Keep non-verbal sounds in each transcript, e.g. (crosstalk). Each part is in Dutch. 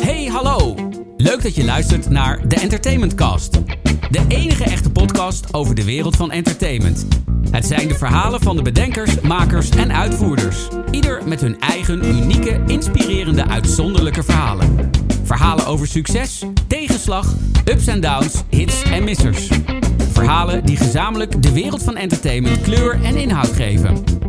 Hey, hallo! Leuk dat je luistert naar de Entertainment Cast. De enige echte podcast over de wereld van entertainment. Het zijn de verhalen van de bedenkers, makers en uitvoerders. Ieder met hun eigen unieke, inspirerende, uitzonderlijke verhalen. Verhalen over succes, tegenslag, ups en downs, hits en missers. Verhalen die gezamenlijk de wereld van entertainment kleur en inhoud geven.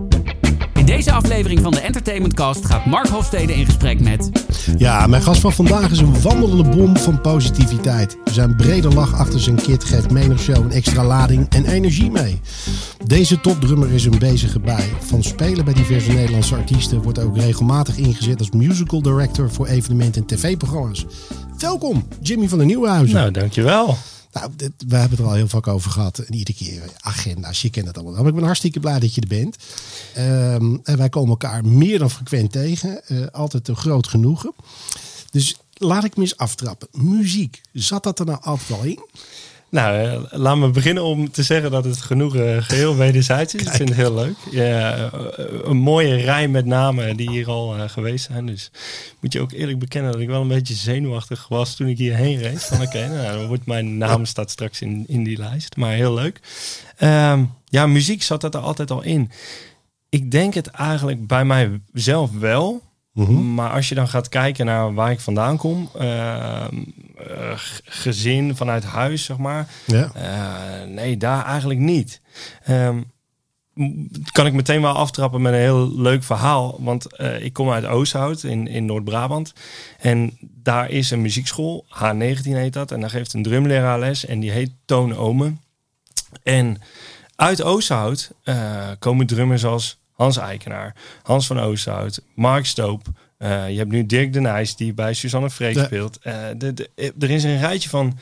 In deze aflevering van de Entertainment Cast gaat Mark Hofstede in gesprek met... Ja, mijn gast van vandaag is een wandelende bom van positiviteit. Zijn brede lach achter zijn kit geeft menig show een extra lading en energie mee. Deze topdrummer is een bezige bij. Van spelen bij diverse Nederlandse artiesten wordt ook regelmatig ingezet als musical director voor evenementen en tv-programma's. Welkom, Jimmy van der Nieuwenhuizen. Nou, dankjewel. Nou, we hebben het er al heel vaak over gehad. En iedere keer agenda's, je kent het allemaal. Maar ik ben hartstikke blij dat je er bent. Ehm, en wij komen elkaar meer dan frequent tegen. Eh, altijd een groot genoegen. Dus laat ik me eens aftrappen. Muziek, zat dat er nou altijd al in? Nou, eh, laat me beginnen om te zeggen dat het genoeg eh, geheel wederzijds is. Ik vind het heel leuk. Ja, eh, een mooie rij met namen die hier al geweest zijn. Dus moet je ook eerlijk bekennen dat ik wel een beetje zenuwachtig was toen ik hierheen reed. Van oké, nou, wordt mijn naam staat straks in, in die lijst. Maar heel leuk. Ehm, ja, muziek zat dat er altijd al in. Ik denk het eigenlijk bij mijzelf wel. Maar als je dan gaat kijken naar waar ik vandaan kom, eh, g- gezin vanuit huis, zeg maar. Ja. Eh, nee, daar eigenlijk niet. Ehm, kan ik meteen wel aftrappen met een heel leuk verhaal. Want eh, ik kom uit Oosthout in, in Noord-Brabant. En daar is een muziekschool, H19 heet dat. En daar geeft een drumleraar les en die heet Toon Omen. En uit Oosthout eh, komen drummers als Hans Eikenaar, Hans van Oosthout, Mark Stoop. Eh, je hebt nu Dirk de Nijs die bij Suzanne Freek Ja. speelt. Eh, de, de, er is een rijtje van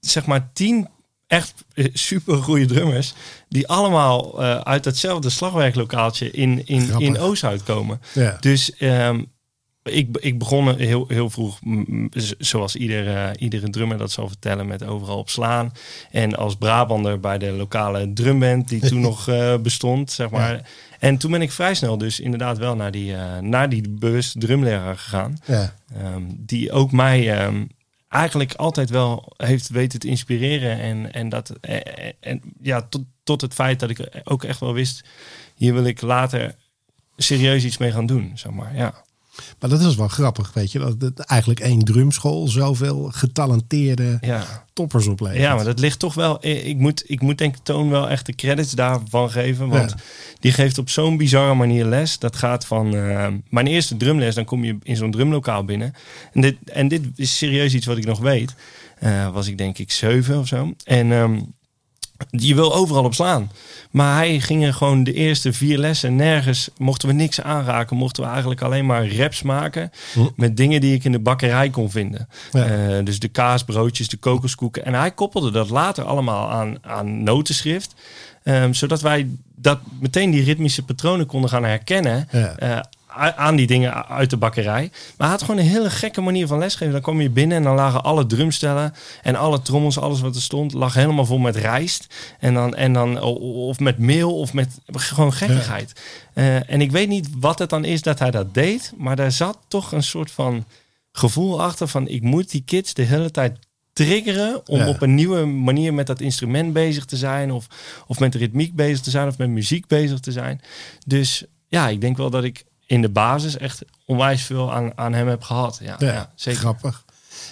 zeg maar tien echt super goede drummers. Die allemaal eh, uit datzelfde slagwerklokaaltje in, in, Grappig. in Oosthout komen. Ja. Dus ehm, ik, ik begon heel, heel vroeg, zoals ieder, eh, iedere drummer dat zal vertellen, met overal op slaan. En als Brabander bij de lokale drumband die toen (laughs) nog eh, bestond, zeg maar. En toen ben ik vrij snel dus inderdaad wel naar die, eh, naar die bewust drumleraar gegaan. Ja. Ehm, die ook mij ehm, eigenlijk altijd wel heeft weten te inspireren. En, en, dat, en ja, tot, tot het feit dat ik ook echt wel wist, hier wil ik later serieus iets mee gaan doen, zeg maar. Ja. Maar dat is wel grappig, weet je. Dat eigenlijk één drumschool zoveel getalenteerde Ja. toppers oplevert. ja, maar dat ligt toch wel. eh, Ik moet, ik moet denk ik Toon wel echt de credits daarvan geven. Want Ja. die geeft op zo'n bizarre manier les. Dat gaat van eh, mijn eerste drumles. Dan kom je in zo'n drumlokaal binnen. En dit, en dit is serieus iets wat ik nog weet. Eh, was ik denk ik zeven of zo. En ehm, je wil overal op slaan. Maar hij ging er gewoon de eerste vier lessen nergens. Mochten we niks aanraken. Mochten we eigenlijk alleen maar raps maken. Met dingen die ik in de bakkerij kon vinden. Ja. Eh, dus de kaasbroodjes, de kokoskoeken. En hij koppelde dat later allemaal aan, aan notenschrift. Ehm, zodat wij dat meteen die ritmische patronen konden gaan herkennen. Ja. eh, aan die dingen uit de bakkerij. Maar hij had gewoon een hele gekke manier van lesgeven. Dan kwam je binnen en dan lagen alle drumstellen en alle trommels, alles wat er stond, lag helemaal vol met rijst. En dan, en dan of met meel of met gewoon gekkigheid. Eh, en ik weet niet wat het dan is dat hij dat deed. Maar daar zat toch een soort van gevoel achter van ik moet die kids de hele tijd triggeren om Ja. op een nieuwe manier met dat instrument bezig te zijn of, of met ritmiek bezig te zijn of met muziek bezig te zijn. Dus ja, ik denk wel dat ik in de basis echt onwijs veel aan, aan hem heb gehad. Ja, Ja, ja, zeker. grappig.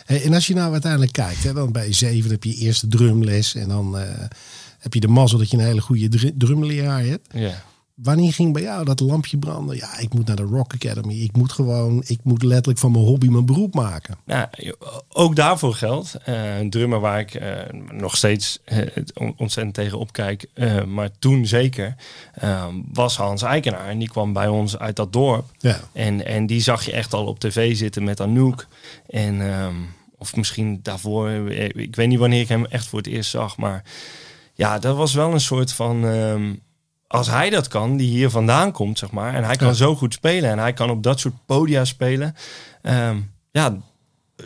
Hey, en als je nou uiteindelijk kijkt, hè, dan bij zeven heb je eerste drumles. En dan eh, heb je de mazzel dat je een hele goede dr- drumleraar hebt. Ja. Wanneer ging bij jou dat lampje branden? Ja, ik moet naar de Rock Academy. Ik moet gewoon, ik moet letterlijk van mijn hobby mijn beroep maken. Nou, ook daarvoor geldt. eh, een drummer waar ik eh, nog steeds eh, on- ontzettend tegen opkijk, maar toen zeker, was Hans Eikenaar. En die kwam bij ons uit dat dorp. Ja. En, en die zag je echt al op tv zitten met Anouk. En, ehm, of misschien daarvoor, ik weet niet wanneer ik hem echt voor het eerst zag. Maar ja, dat was wel een soort van... ehm, als hij dat kan, die hier vandaan komt, zeg maar. En hij kan Ja. zo goed spelen. En hij kan op dat soort podia spelen. ehm, ja, eh,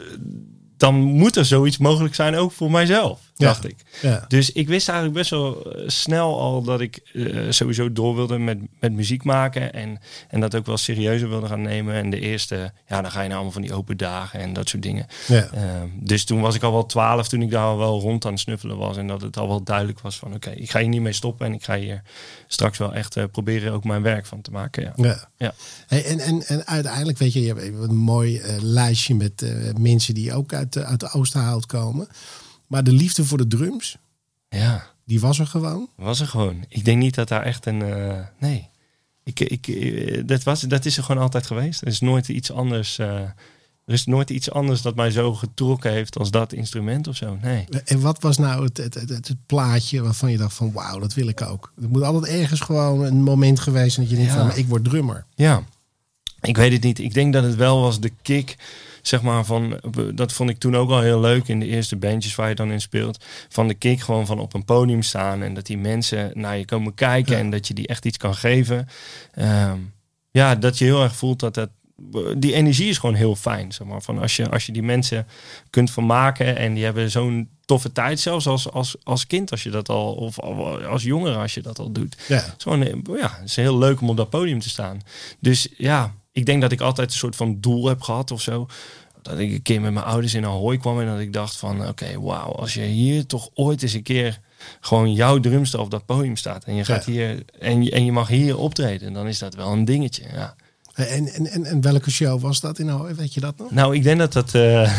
dan moet er zoiets mogelijk zijn ook voor mijzelf. Dacht ik. Ja. Dus ik wist eigenlijk best wel eh, snel al dat ik eh, sowieso door wilde met, met muziek maken. En, en dat ook wel serieuzer wilde gaan nemen. En de eerste, ja, dan ga je naar allemaal van die open dagen en dat soort dingen. Ja. Ehm, dus toen was ik al wel twaalf toen ik daar al wel rond aan het snuffelen was. En dat het al wel duidelijk was van oké, ik ga hier niet mee stoppen. En ik ga hier straks wel echt eh, proberen ook mijn werk van te maken. Ja. Ja. Hey, en, en, en uiteindelijk, weet je, je hebt een mooi lijstje met mensen die ook uit, de- uit de Oosterhout komen. Maar de liefde voor de drums, ja. die was er gewoon. Was er gewoon. Ik denk niet dat daar echt een. eh, nee. Ik, ik, eh, dat, was, dat is er gewoon altijd geweest. Er is nooit iets anders. eh, er is nooit iets anders dat mij zo getrokken heeft als dat instrument of zo. Nee. En wat was nou het, het, het, het, plaatje waarvan je dacht van wauw, dat wil ik ook. Er moet altijd ergens gewoon een moment geweest zijn dat je denkt Ja. van ik word drummer. Ja. Ik weet het niet. Ik denk dat het wel was de kick. Zeg maar van. Dat vond ik toen ook al heel leuk in de eerste bandjes waar je dan in speelt. Van de kick gewoon van op een podium staan. En dat die mensen naar je komen kijken. Ja. En dat je die echt iets kan geven. Ehm, ja, dat je heel erg voelt dat dat. Die energie is gewoon heel fijn. Zeg maar. van als, je, als je die mensen kunt vermaken. En die hebben zo'n toffe tijd. Zelfs als, als, als kind als je dat al. Of als jongere als je dat al doet. Ja. Het is gewoon, eh, ja, het is heel leuk om op dat podium te staan. Dus ja, ik denk dat ik altijd een soort van doel heb gehad of zo. Dat ik een keer met mijn ouders in Ahoy kwam en dat ik dacht van... Oké, wauw, als je hier toch ooit eens een keer gewoon jouw drumstel op dat podium staat... en je gaat Ja. hier en je, en je mag hier optreden, dan is dat wel een dingetje, ja. En, en, en, en welke show was dat in Ahoy? Weet je dat nog? Nou, ik denk dat dat... eh,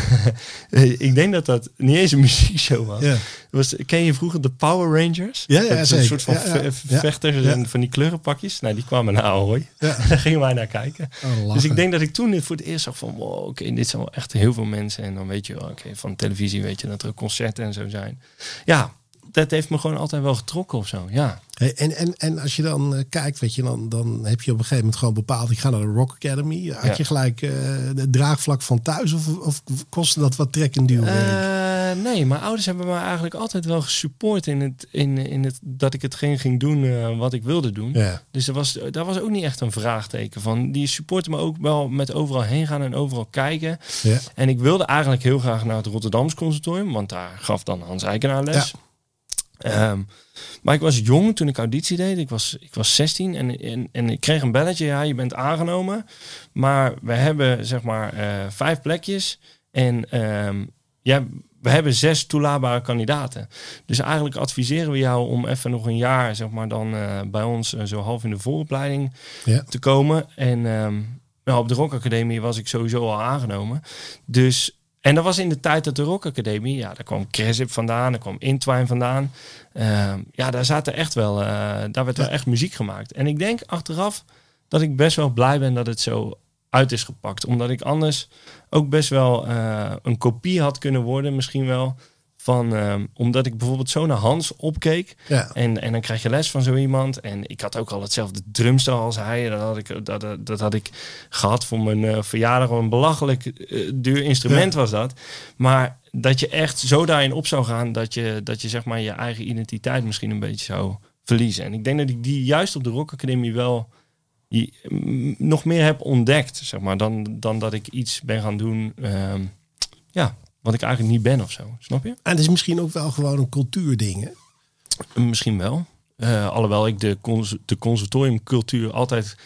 (laughs) ik denk dat dat niet eens een (laughs) muziekshow was. Ja. was ken je vroeger de Power Rangers? Ja, ja, Dat. Een soort van Ja, vechters en van die kleurenpakjes. Nou, die kwamen naar Ahoy. Ja. (laughs) Daar gingen wij naar kijken. Oh. Dus ik denk dat ik toen voor het eerst zag van, wow, oké, dit zijn wel echt heel veel mensen. En dan weet je wel, oké, van televisie weet je dat er concerten en zo zijn. Ja, dat heeft me gewoon altijd wel getrokken of zo, ja. Hey, en, en, en als je dan eh, kijkt, weet je, dan, dan heb je op een gegeven moment gewoon bepaald, ik ga naar de Rock Academy. Had Ja. je gelijk eh het draagvlak van thuis of, of kostte dat wat trek en duw? Eh, nee, mijn ouders hebben me eigenlijk altijd wel gesupport in het, in, in het dat ik hetgeen ging doen wat ik wilde doen. ja. Dus er was, daar was ook niet echt een vraagteken van. Die supporten me ook wel met overal heen gaan en overal kijken. Ja. En ik wilde eigenlijk heel graag naar het Rotterdams Conservatorium, want daar gaf dan Hans Eikenaar les. Ehm, maar ik was jong toen ik auditie deed. Ik was, ik was 16 en, en, en ik kreeg een belletje. Ja, je bent aangenomen. Maar we hebben zeg maar eh, vijf plekjes. En ehm, ja, we hebben zes toelaatbare kandidaten. Dus eigenlijk adviseren we jou om even nog een jaar zeg maar, dan eh, bij ons eh, zo half in de vooropleiding Ja. te komen. En ehm, nou, op de Rock Academie was ik sowieso al aangenomen. Dus, en dat was in de tijd dat de Rock Academie, ja, daar kwam Cresip vandaan, daar kwam Intwine vandaan. Ehm, ja, daar zaten echt wel, eh, daar werd wel echt muziek gemaakt. En ik denk achteraf dat ik best wel blij ben dat het zo uit is gepakt. Omdat ik anders ook best wel eh, een kopie had kunnen worden, misschien wel. Van, ehm, omdat ik bijvoorbeeld zo naar Hans opkeek. Ja. En, en dan krijg je les van zo iemand. En ik had ook al hetzelfde drumstel als hij. Dat had ik, dat, dat, dat had ik gehad voor mijn eh, verjaardag. Een belachelijk eh, duur instrument was dat. Maar dat je echt zo daarin op zou gaan... dat je, dat je zeg maar je eigen identiteit misschien een beetje zou verliezen. En ik denk dat ik die juist op de Rock Academie wel... Die, mm, nog meer heb ontdekt, zeg maar, dan, dan dat ik iets ben gaan doen, ehm, ja, wat ik eigenlijk niet ben of zo. Snap je? En het is misschien ook wel gewoon een cultuurding. Hè? Misschien wel. Eh, alhoewel ik de, cons de conservatoriumcultuur altijd...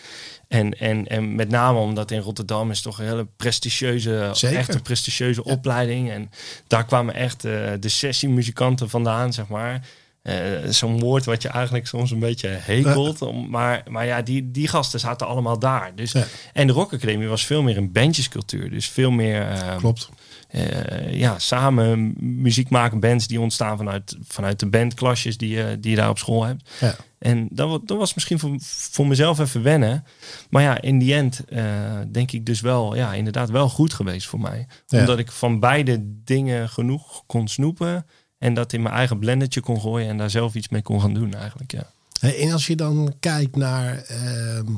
En, en, en met name omdat in Rotterdam is toch een hele prestigieuze, Zeker. echt een prestigieuze opleiding. En daar kwamen echt eh, de sessiemuzikanten vandaan, zeg maar. Eh, Zo'n woord wat je eigenlijk soms een beetje hekelt. Om, maar, maar ja, die, die gasten zaten allemaal daar. Dus, Ja. En de Rock Academie was veel meer een bandjescultuur. Dus veel meer... eh, Klopt. Eh, ja, samen muziek maken, bands die ontstaan vanuit, vanuit de bandklasjes die, je die je daar op school hebt. Ja. En dat, dat was misschien voor, voor mezelf even wennen. Maar ja, in die end eh, denk ik dus wel, ja, inderdaad wel goed geweest voor mij. Ja. Omdat ik van beide dingen genoeg kon snoepen. En dat in mijn eigen blendertje kon gooien en daar zelf iets mee kon gaan doen eigenlijk, ja. En als je dan kijkt naar ehm,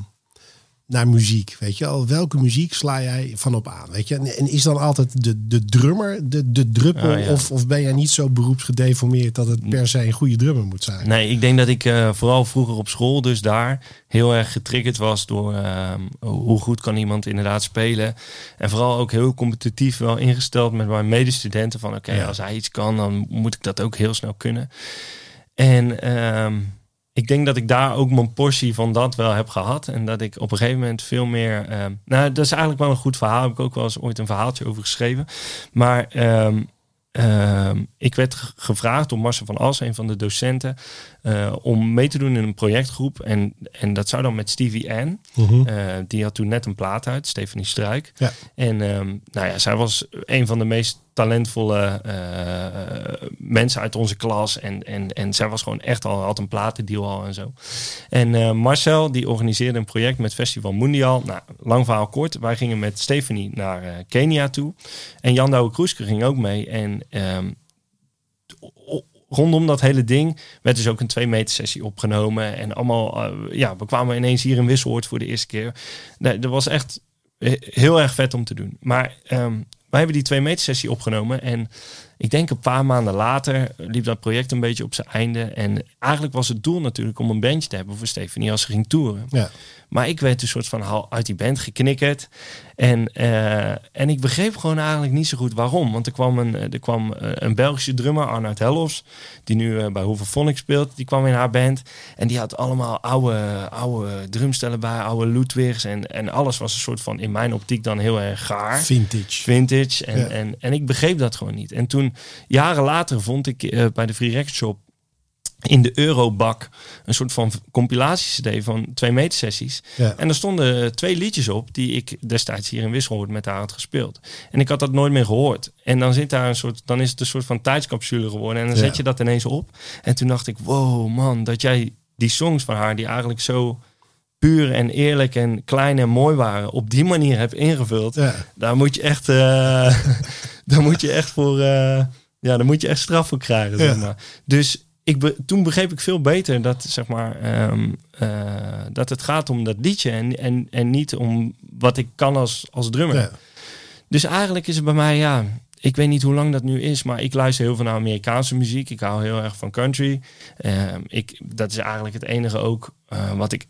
naar muziek? Weet je al, welke muziek sla jij van op aan? Weet je, en, en is dan altijd de, de drummer de, de druppel? Ja. of, of ben jij niet zo beroepsgedeformeerd dat het per se een goede drummer moet zijn? Nee, ik denk dat ik eh, vooral vroeger op school, dus daar heel erg getriggerd was door ehm, hoe goed kan iemand inderdaad spelen. En vooral ook heel competitief wel ingesteld met mijn medestudenten van oké, Ja. als hij iets kan, dan moet ik dat ook heel snel kunnen. En ehm, ik denk dat ik daar ook mijn portie van dat wel heb gehad. En dat ik op een gegeven moment veel meer. ehm, nou, dat is eigenlijk wel een goed verhaal. Heb ik ook wel eens ooit een verhaaltje over geschreven. Maar ehm, ehm, ik werd ge- gevraagd door Marcel van As, een van de docenten, eh, om mee te doen in een projectgroep. En, en dat zou dan met Stevie Ann. Mhm. Eh, die had toen net een plaat uit, Stephanie Struik. Ja. En ehm, nou ja, zij was een van de meest talentvolle eh, mensen uit onze klas. En, en, en zij was gewoon echt al, had een platendeal al en zo. En Marcel, die organiseerde een project met Festival Mundial. Nou, lang verhaal kort. Wij gingen met Stephanie naar Kenia toe. En Jan Douwe Kroeske ging ook mee. En ehm, rondom dat hele ding werd dus ook een twee meter sessie opgenomen. En allemaal, eh, ja, we kwamen ineens hier in Wisseloord voor de eerste keer. Dat was echt he- heel erg vet om te doen. Maar ehm, wij hebben die twee meter sessie opgenomen. En ik denk een paar maanden later liep dat project een beetje op zijn einde. En eigenlijk was het doel natuurlijk om een bandje te hebben voor Stephanie als ze ging toeren. Ja. Maar ik werd een soort van uit die band geknikkerd. En, eh, en ik begreep gewoon eigenlijk niet zo goed waarom. Want er kwam een, er kwam eh, een Belgische drummer, Arnoud Hellofs, die nu eh, bij Hoeveel Phonics speelt. Die kwam in haar band. En die had allemaal oude, oude drumstellen bij, oude Ludwigs. En, en alles was een soort van, in mijn optiek dan heel erg gaar Vintage. vintage. En, Ja. en, en ik begreep dat gewoon niet. En toen, jaren later, vond ik eh, bij de Free Record Shop in de Eurobak een soort van compilatie-cd van twee meter sessies. Ja. En er stonden twee liedjes op die ik destijds hier in Wisselhoort met haar had gespeeld. En ik had dat nooit meer gehoord. En dan zit daar een soort, dan is het een soort van tijdscapsule geworden. En dan Ja. zet je dat ineens op. En toen dacht ik, wow man, dat jij die songs van haar, die eigenlijk zo puur en eerlijk en klein en mooi waren, op die manier hebt ingevuld. Ja. Daar moet je echt, eh, (laughs) daar moet je echt voor, eh, ja, daar moet je echt straf voor krijgen. Zeg maar. Dus ik be- toen begreep ik veel beter dat, zeg maar, ehm, eh, dat het gaat om dat liedje en, en, en niet om wat ik kan als, als drummer. Ja. Dus eigenlijk is het bij mij, ja, ik weet niet hoe lang dat nu is, maar ik luister heel veel naar Amerikaanse muziek. Ik hou heel erg van country. Ehm, ik, dat is eigenlijk het enige ook eh, wat ik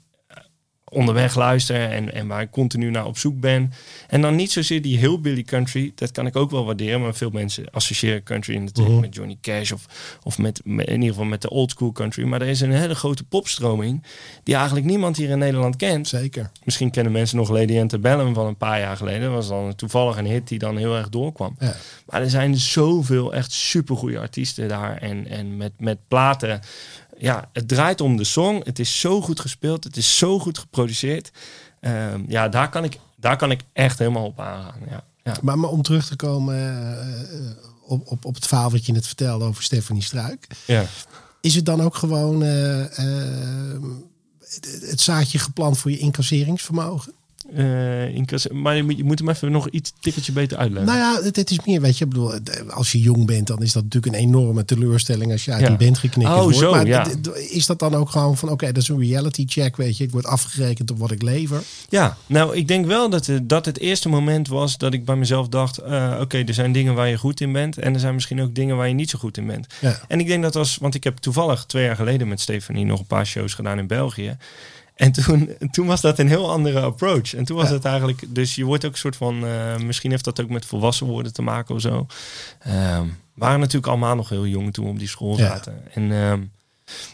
onderweg luister en, en waar ik continu naar op zoek ben. En dan niet zozeer die heel Billy country, dat kan ik ook wel waarderen, maar veel mensen associëren country natuurlijk Mhm. met Johnny Cash of, of met, met- in ieder geval met de old school country. Maar er is een hele grote popstroming die eigenlijk niemand hier in Nederland kent. Zeker. Misschien kennen mensen nog Lady Antebellum van een paar jaar geleden. Dat was dan toevallig een hit die dan heel erg doorkwam. Ja. Maar er zijn zoveel echt supergoeie artiesten daar. En, en met, met platen. Ja, het draait om de song. Het is zo goed gespeeld. Het is zo goed geproduceerd. Ehm, ja, daar kan, ik, daar kan ik echt helemaal op aangaan. Ja, ja. Maar, maar om terug te komen eh, eh, op, op, op het verhaal wat je net vertelde over Stefanie Struik. ja. Is het dan ook gewoon eh, het zaadje geplant voor je incasseringsvermogen? Eh, in kas- maar je moet, je moet hem even nog iets tikkeltje beter uitleggen. Nou ja, het, is meer, weet je, bedoel, het- als je jong bent, dan is dat natuurlijk een enorme teleurstelling als je uit Ja. een band geknikkerd Oh, wordt. zo, maar ja. is dat dan ook gewoon van, oké, dat is een reality check, weet je, ik word afgerekend op wat ik lever? Ja, nou, ik denk wel dat, het- dat het eerste moment was dat ik bij mezelf dacht: eh, oké, er zijn dingen waar je goed in bent. En er zijn misschien ook dingen waar je niet zo goed in bent. Ja. En ik denk dat was, want ik heb toevallig twee jaar geleden met Stefanie nog een paar shows gedaan in België. En toen, toen was dat een heel andere approach. En toen was Ja. het eigenlijk, dus je wordt ook een soort van, eh, misschien heeft dat ook met volwassen worden te maken of zo. Ehm, waren natuurlijk allemaal nog heel jong toen we op die school Ja. zaten. En, ehm,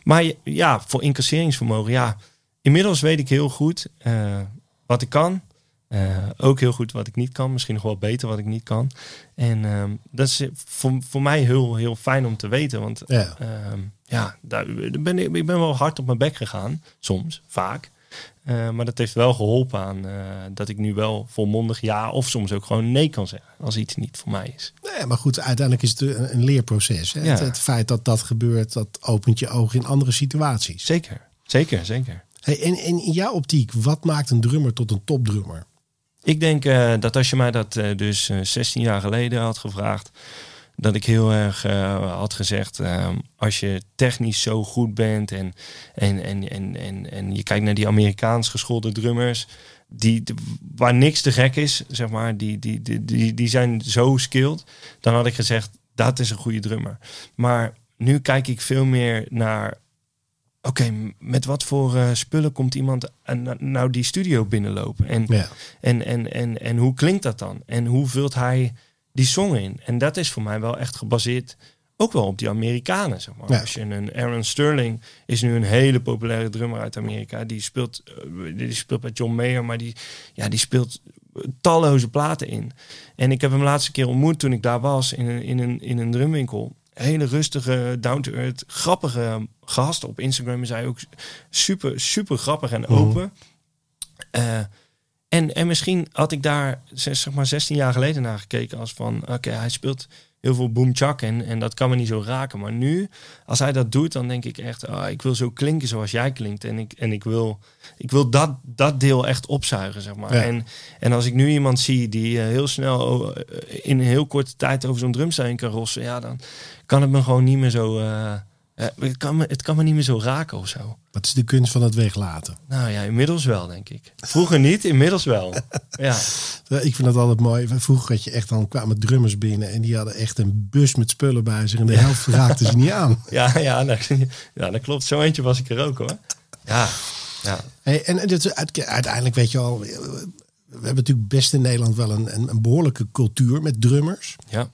maar ja, voor incasseringsvermogen, ja, inmiddels weet ik heel goed eh, wat ik kan. Eh, ook heel goed wat ik niet kan. Misschien nog wel beter wat ik niet kan. En ehm, dat is voor, voor mij heel, heel fijn om te weten. Want Ja. Ja, daar ben ik, ik ben wel hard op mijn bek gegaan, soms, vaak. Eh, maar dat heeft wel geholpen aan eh, dat ik nu wel volmondig ja of soms ook gewoon nee kan zeggen als iets niet voor mij is. Nee, maar goed, uiteindelijk is het een, een leerproces. Hè? Ja. Het, het feit dat dat gebeurt, dat opent je ogen in andere situaties. Zeker, zeker, zeker. Hey, en, en in jouw optiek, wat maakt een drummer tot een topdrummer? Ik denk eh, dat als je mij dat dus eh, 16 jaar geleden had gevraagd, dat ik heel erg eh, had gezegd, ehm, als je technisch zo goed bent en, en, en, en, en, en je kijkt naar die Amerikaans geschoolde drummers, die, waar niks te gek is, zeg maar, die, die, die, die, die zijn zo skilled, dan had ik gezegd, dat is een goede drummer. Maar nu kijk ik veel meer naar, oké, met wat voor eh, spullen komt iemand eh, nou- nou die studio binnenlopen? En, Ja. en, en, en, en hoe klinkt dat dan? En hoe vult hij die song in? En dat is voor mij wel echt gebaseerd ook wel op die Amerikanen. Zeg maar. Ja. Als je een Aaron Sterling is nu een hele populaire drummer uit Amerika. Die speelt, eh, die speelt bij John Mayer, maar die, ja, die speelt talloze platen in. En ik heb hem laatste keer ontmoet toen ik daar was in een, in een, in een drumwinkel. Hele rustige, down-to-earth, grappige gast. Op Instagram is hij ook super, super grappig en open. Eh, en, en misschien had ik daar zeg maar 16 jaar geleden naar gekeken als van oké, hij speelt heel veel boomchak en, en dat kan me niet zo raken. Maar nu, als hij dat doet, dan denk ik echt, ah, ik wil zo klinken zoals jij klinkt. En ik, en ik wil, ik wil dat, dat deel echt opzuigen, zeg maar. Ja. En, en als ik nu iemand zie die eh, heel snel eh, in een heel korte tijd over zo'n drumsteen kan rossen, ja, dan kan het me gewoon niet meer zo. eh, het, kan me, het kan me niet meer zo raken of zo. Wat is de kunst van het weglaten? Nou ja, inmiddels wel, denk ik. Vroeger niet, inmiddels wel. (laughs) Ja. Eh, Ik vind dat altijd mooi. Vroeger had je echt dan kwamen drummers binnen en die hadden echt een bus met spullen bij zich en de helft raakten ze niet aan. (laughs) Ja, ja, dat, (laughs) ja, dat klopt. Zo eentje was ik er ook hoor. Ja, ja. Hey, en dit uiteindelijk weet je al, eh, we hebben natuurlijk best in Nederland wel een, een, een behoorlijke cultuur met drummers. ja.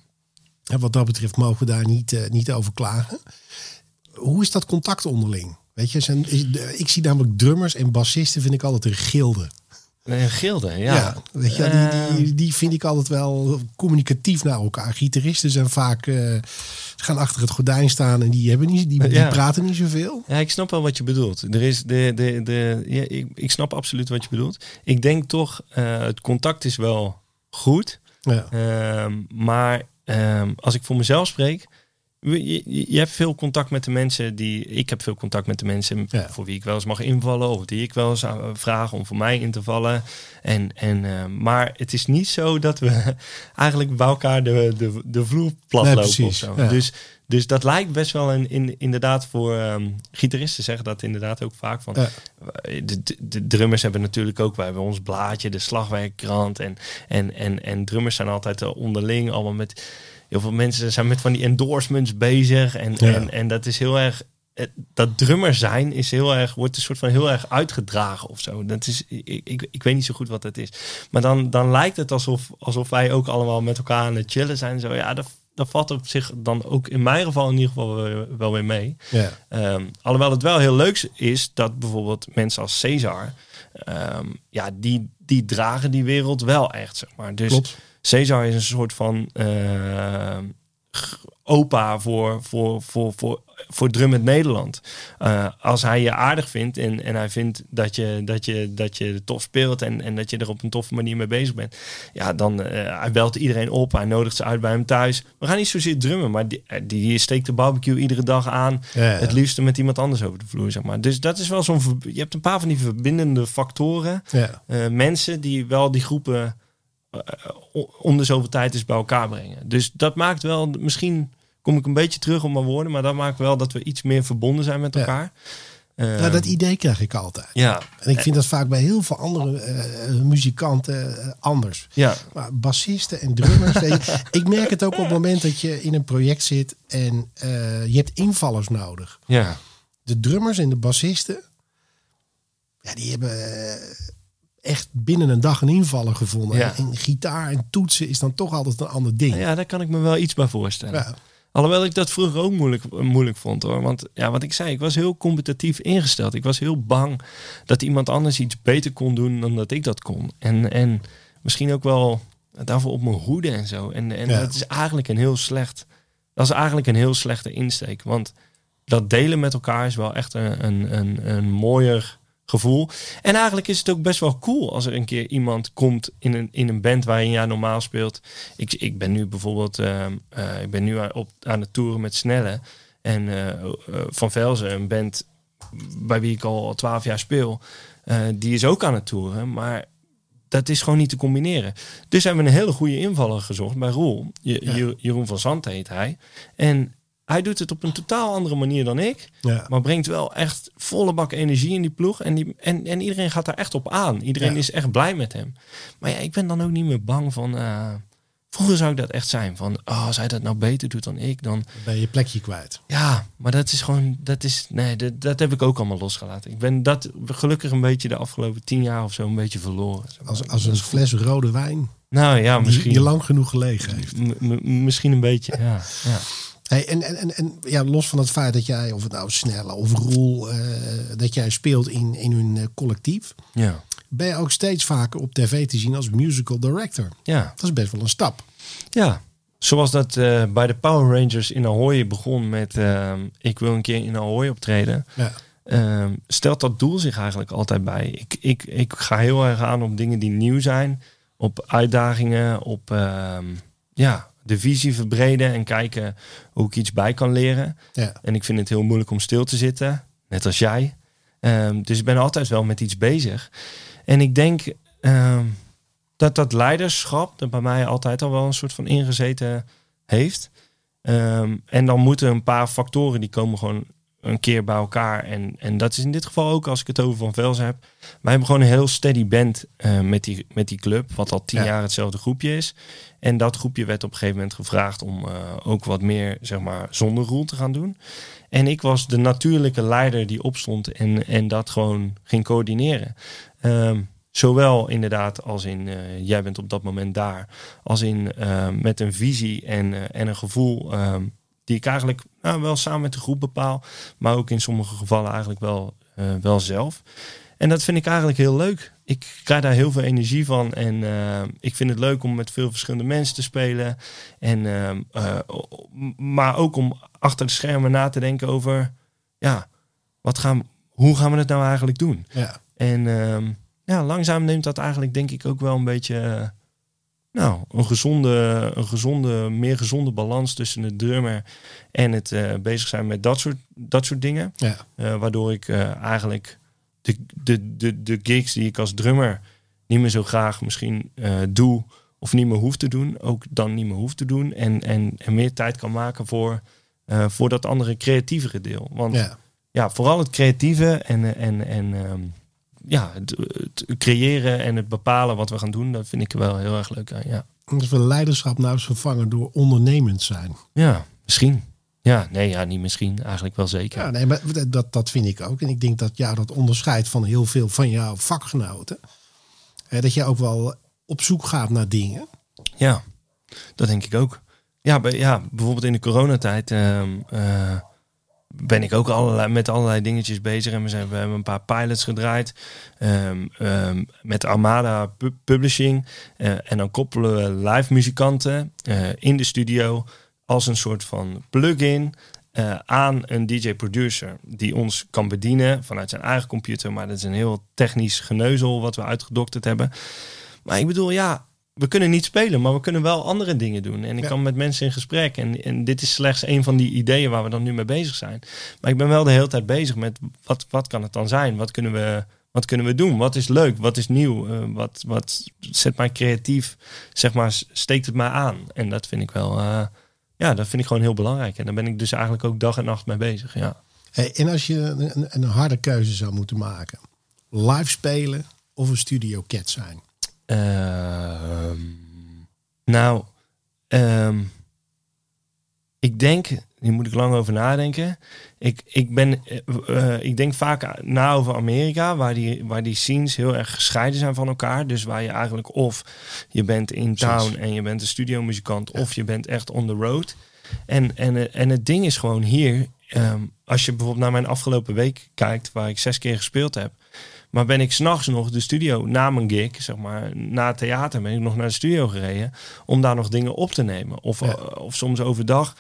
En wat dat betreft mogen we daar niet, eh, niet over klagen. Hoe is dat contact onderling? Weet je, zijn, is- ik zie namelijk drummers en bassisten vind ik altijd een gilde. Een gilde, ja. Ja, weet je, die, die, die vind ik altijd wel communicatief naar elkaar. Gitaristen zijn vaak, eh, gaan achter het gordijn staan en die, hebben niet, die, die Ja. praten niet zoveel. Ja, ik snap wel wat je bedoelt. Er is de, de, de, ja, ik, ik snap absoluut wat je bedoelt. Ik denk toch, eh, het contact is wel goed. Ja. Ehm, maar ehm, als ik voor mezelf spreek, je, hebt veel contact met de mensen die. Ik heb veel contact met de mensen Ja. voor wie ik wel eens mag invallen. Of die ik wel eens aan- vraag om voor mij in te vallen. En, en, ehm, maar het is niet zo dat we (laughs) eigenlijk bij elkaar de, de, de vloer plat Nee, lopen precies, of zo. ja. Dus, dus dat lijkt best wel een, in, inderdaad voor ehm, gitaristen zeggen dat inderdaad ook vaak van. Ja. De, de, de drummers hebben natuurlijk ook, wij hebben ons blaadje, de slagwerkkrant. En, en, en, en drummers zijn altijd eh, onderling, allemaal met heel veel mensen zijn met van die endorsements bezig. En, Ja. en, en dat is heel erg. Dat drummer zijn is heel erg, wordt een soort van heel erg uitgedragen of zo. Dat is, ik, ik, ik weet niet zo goed wat dat is. Maar dan, dan lijkt het alsof, alsof wij ook allemaal met elkaar aan het chillen zijn. Zo, ja, dat, dat valt op zich dan ook in mijn geval in ieder geval wel, weer mee. Ja. Ehm, alhoewel het wel heel leuk is dat bijvoorbeeld mensen als Cesar, ehm, ja, die, die dragen die wereld wel echt, zeg maar. Dus Klopt. Cesar is een soort van g- opa voor, voor, voor, voor, voor drum in Nederland. Eh, als hij je aardig vindt en, en hij vindt dat je, dat, je, dat je tof speelt en, en dat je er op een toffe manier mee bezig bent, ja, dan eh, hij belt iedereen op, hij nodigt ze uit bij hem thuis. We gaan niet zozeer drummen, maar die, eh, die steekt de barbecue iedere dag aan. Ja, ja. Het liefste met iemand anders over de vloer, zeg maar. Dus dat is wel zo'n. Je hebt een paar van die verbindende factoren. Ja. Eh, mensen die wel die groepen eh, om de zoveel tijd eens bij elkaar brengen. Dus dat maakt wel, misschien kom ik een beetje terug op mijn woorden, maar dat maakt wel dat we iets meer verbonden zijn met Ja. elkaar. Eh, Ja, dat idee krijg ik altijd. ja, En ik vind dat vaak bij heel veel andere eh, muzikanten eh, anders. ja, Maar bassisten en drummers. je, (laughs) ik merk het ook op het moment dat je in een project zit en eh, je hebt invallers nodig. ja, De drummers en de bassisten, ja, die hebben eh, echt binnen een dag een invaller gevonden. Ja. En gitaar en toetsen is dan toch altijd een ander ding. ja, daar kan ik me wel iets bij voorstellen. Ja. Alhoewel ik dat vroeger ook moeilijk, moeilijk vond hoor. Want ja, wat ik zei, ik was heel competitief ingesteld. Ik was heel bang dat iemand anders iets beter kon doen dan dat ik dat kon. En, en misschien ook wel daarvoor op mijn hoede en zo. En, en Ja. dat is eigenlijk een heel slecht. Dat is eigenlijk een heel slechte insteek. Want dat delen met elkaar is wel echt een, een, een, een mooier gevoel. En eigenlijk is het ook best wel cool als er een keer iemand komt in een, in een band waar je een jaar normaal speelt. Ik, ik ben nu bijvoorbeeld ehm, eh, ik ben nu aan- op, aan het toeren met Snelle. En eh, eh, Van Velzen, een band bij wie ik al twaalf jaar speel, die is ook aan het toeren. Maar dat is gewoon niet te combineren. Dus hebben we een hele goede invaller gezocht bij Roel. Je- Ja. Je- Jeroen van Zandt heet hij. En hij doet het op een totaal andere manier dan ik. Ja. Maar brengt wel echt volle bak energie in die ploeg. En, die, en, en iedereen gaat daar echt op aan. Iedereen Ja. is echt blij met hem. Maar ja, ik ben dan ook niet meer bang van... eh, vroeger zou ik dat echt zijn. Van, oh, als hij dat nou beter doet dan ik, dan... Dan ben je je plekje kwijt. Ja, maar dat is gewoon... Dat is, nee, dat, dat heb ik ook allemaal losgelaten. Ik ben dat gelukkig een beetje de afgelopen tien jaar of zo een beetje verloren. Als, als een fles rode wijn Nou ja, die misschien... je lang genoeg gelegen heeft. M- misschien een beetje, ja. ja. Hey, en, en, en, ja, los van het feit dat jij, of het nou Snelle of Roel, eh, dat jij speelt in, in hun eh, collectief, Ja, ben je ook steeds vaker op tv te zien als musical director. ja. Dat is best wel een stap. Ja, zoals dat eh, bij de Power Rangers in Ahoy begon met ik wil een keer in Ahoy optreden. Ja. Ehm, stelt dat doel zich eigenlijk altijd bij. Ik, ik, ik ga heel erg aan op dingen die nieuw zijn, op uitdagingen, op ehm, ja, de visie verbreden en kijken hoe ik iets bij kan leren. Ja. En ik vind het heel moeilijk om stil te zitten, net als jij. Ehm, dus ik ben altijd wel met iets bezig. En ik denk ehm, dat dat leiderschap er bij mij altijd al wel een soort van ingezeten heeft. Ehm, en dan moeten een paar factoren die komen gewoon een keer bij elkaar. En, en dat is in dit geval ook als ik het over Van Vels heb. Wij hebben gewoon een heel steady band eh, met, die, met die club. Wat al tien Ja. jaar hetzelfde groepje is. En dat groepje werd op een gegeven moment gevraagd om eh, ook wat meer zeg maar, zonder roel te gaan doen. En ik was de natuurlijke leider die opstond en, en dat gewoon ging coördineren. Ehm, zowel inderdaad als in eh, jij bent op dat moment daar, als in met een visie en, en een gevoel ehm, die ik eigenlijk nou, wel samen met de groep bepaal, maar ook in sommige gevallen eigenlijk wel, eh, wel zelf. En dat vind ik eigenlijk heel leuk. Ik krijg daar heel veel energie van. En eh, ik vind het leuk om met veel verschillende mensen te spelen. En, eh, maar ook om achter de schermen na te denken over... Ja, wat gaan, hoe gaan we het nou eigenlijk doen? Ja. En ehm, ja, langzaam neemt dat eigenlijk denk ik ook wel een beetje... nou, een gezonde, een gezonde, meer gezonde balans tussen de drummer en het eh, bezig zijn met dat soort, dat soort dingen. Ja. Eh, waardoor ik eh, eigenlijk de, de, de, de gigs die ik als drummer niet meer zo graag misschien doe of niet meer hoef te doen, ook dan niet meer hoef te doen. En, en, en meer tijd kan maken voor, voor dat andere creatievere deel. Want ja. Ja. vooral het creatieve en, en, en ehm, ja, het, het creëren en het bepalen wat we gaan doen, dat vind ik wel heel erg leuk aan. Ja, we leiderschap nou eens vervangen door ondernemend zijn. ja misschien. Ja, nee, ja, niet misschien. Eigenlijk wel zeker. Ja, nee, maar dat, dat vind ik ook. En ik denk dat jou dat onderscheidt van heel veel van jouw vakgenoten. Dat je ook wel op zoek gaat naar dingen. Ja, dat denk ik ook. Ja, bij, ja bijvoorbeeld in de coronatijd eh, ben ik ook allerlei, met allerlei dingetjes bezig. En we, zijn, we hebben een paar pilots gedraaid ehm, ehm, met Armada Pu- Publishing. Eh, en dan koppelen we live muzikanten eh, in de studio als een soort van plug-in eh, aan een DJ-producer die ons kan bedienen vanuit zijn eigen computer. Maar dat is een heel technisch geneuzel wat we uitgedokterd hebben. Maar ik bedoel, ja, we kunnen niet spelen, maar we kunnen wel andere dingen doen. En ik Ja. kan met mensen in gesprek. En, en dit is slechts een van die ideeën waar we dan nu mee bezig zijn. Maar ik ben wel de hele tijd bezig met wat, wat kan het dan zijn? Wat kunnen we, wat kunnen we doen? Wat is leuk? Wat is nieuw? Eh, wat, wat zet mij creatief? Zeg maar, steekt het mij aan? En dat vind ik wel, eh, ja, dat vind ik gewoon heel belangrijk. En daar ben ik dus eigenlijk ook dag en nacht mee bezig. Ja. Hey, en als je een, een, harde keuze zou moeten maken. Live spelen of een studio cat zijn. Ehm, nou, ehm, ik denk, hier moet ik lang over nadenken. Ik, ik, ben, eh, eh, ik denk vaak na over Amerika, waar die, waar die scenes heel erg gescheiden zijn van elkaar. Dus waar je eigenlijk of je bent in town en je bent een studiomuzikant, of je bent echt on the road. En, en, eh, en het ding is gewoon hier, ehm, als je bijvoorbeeld naar mijn afgelopen week kijkt, waar ik zes keer gespeeld heb. Maar ben ik s'nachts nog de studio na mijn gig, zeg maar, na het theater, ben ik nog naar de studio gereden om daar nog dingen op te nemen. Of, Ja. eh, of soms overdag.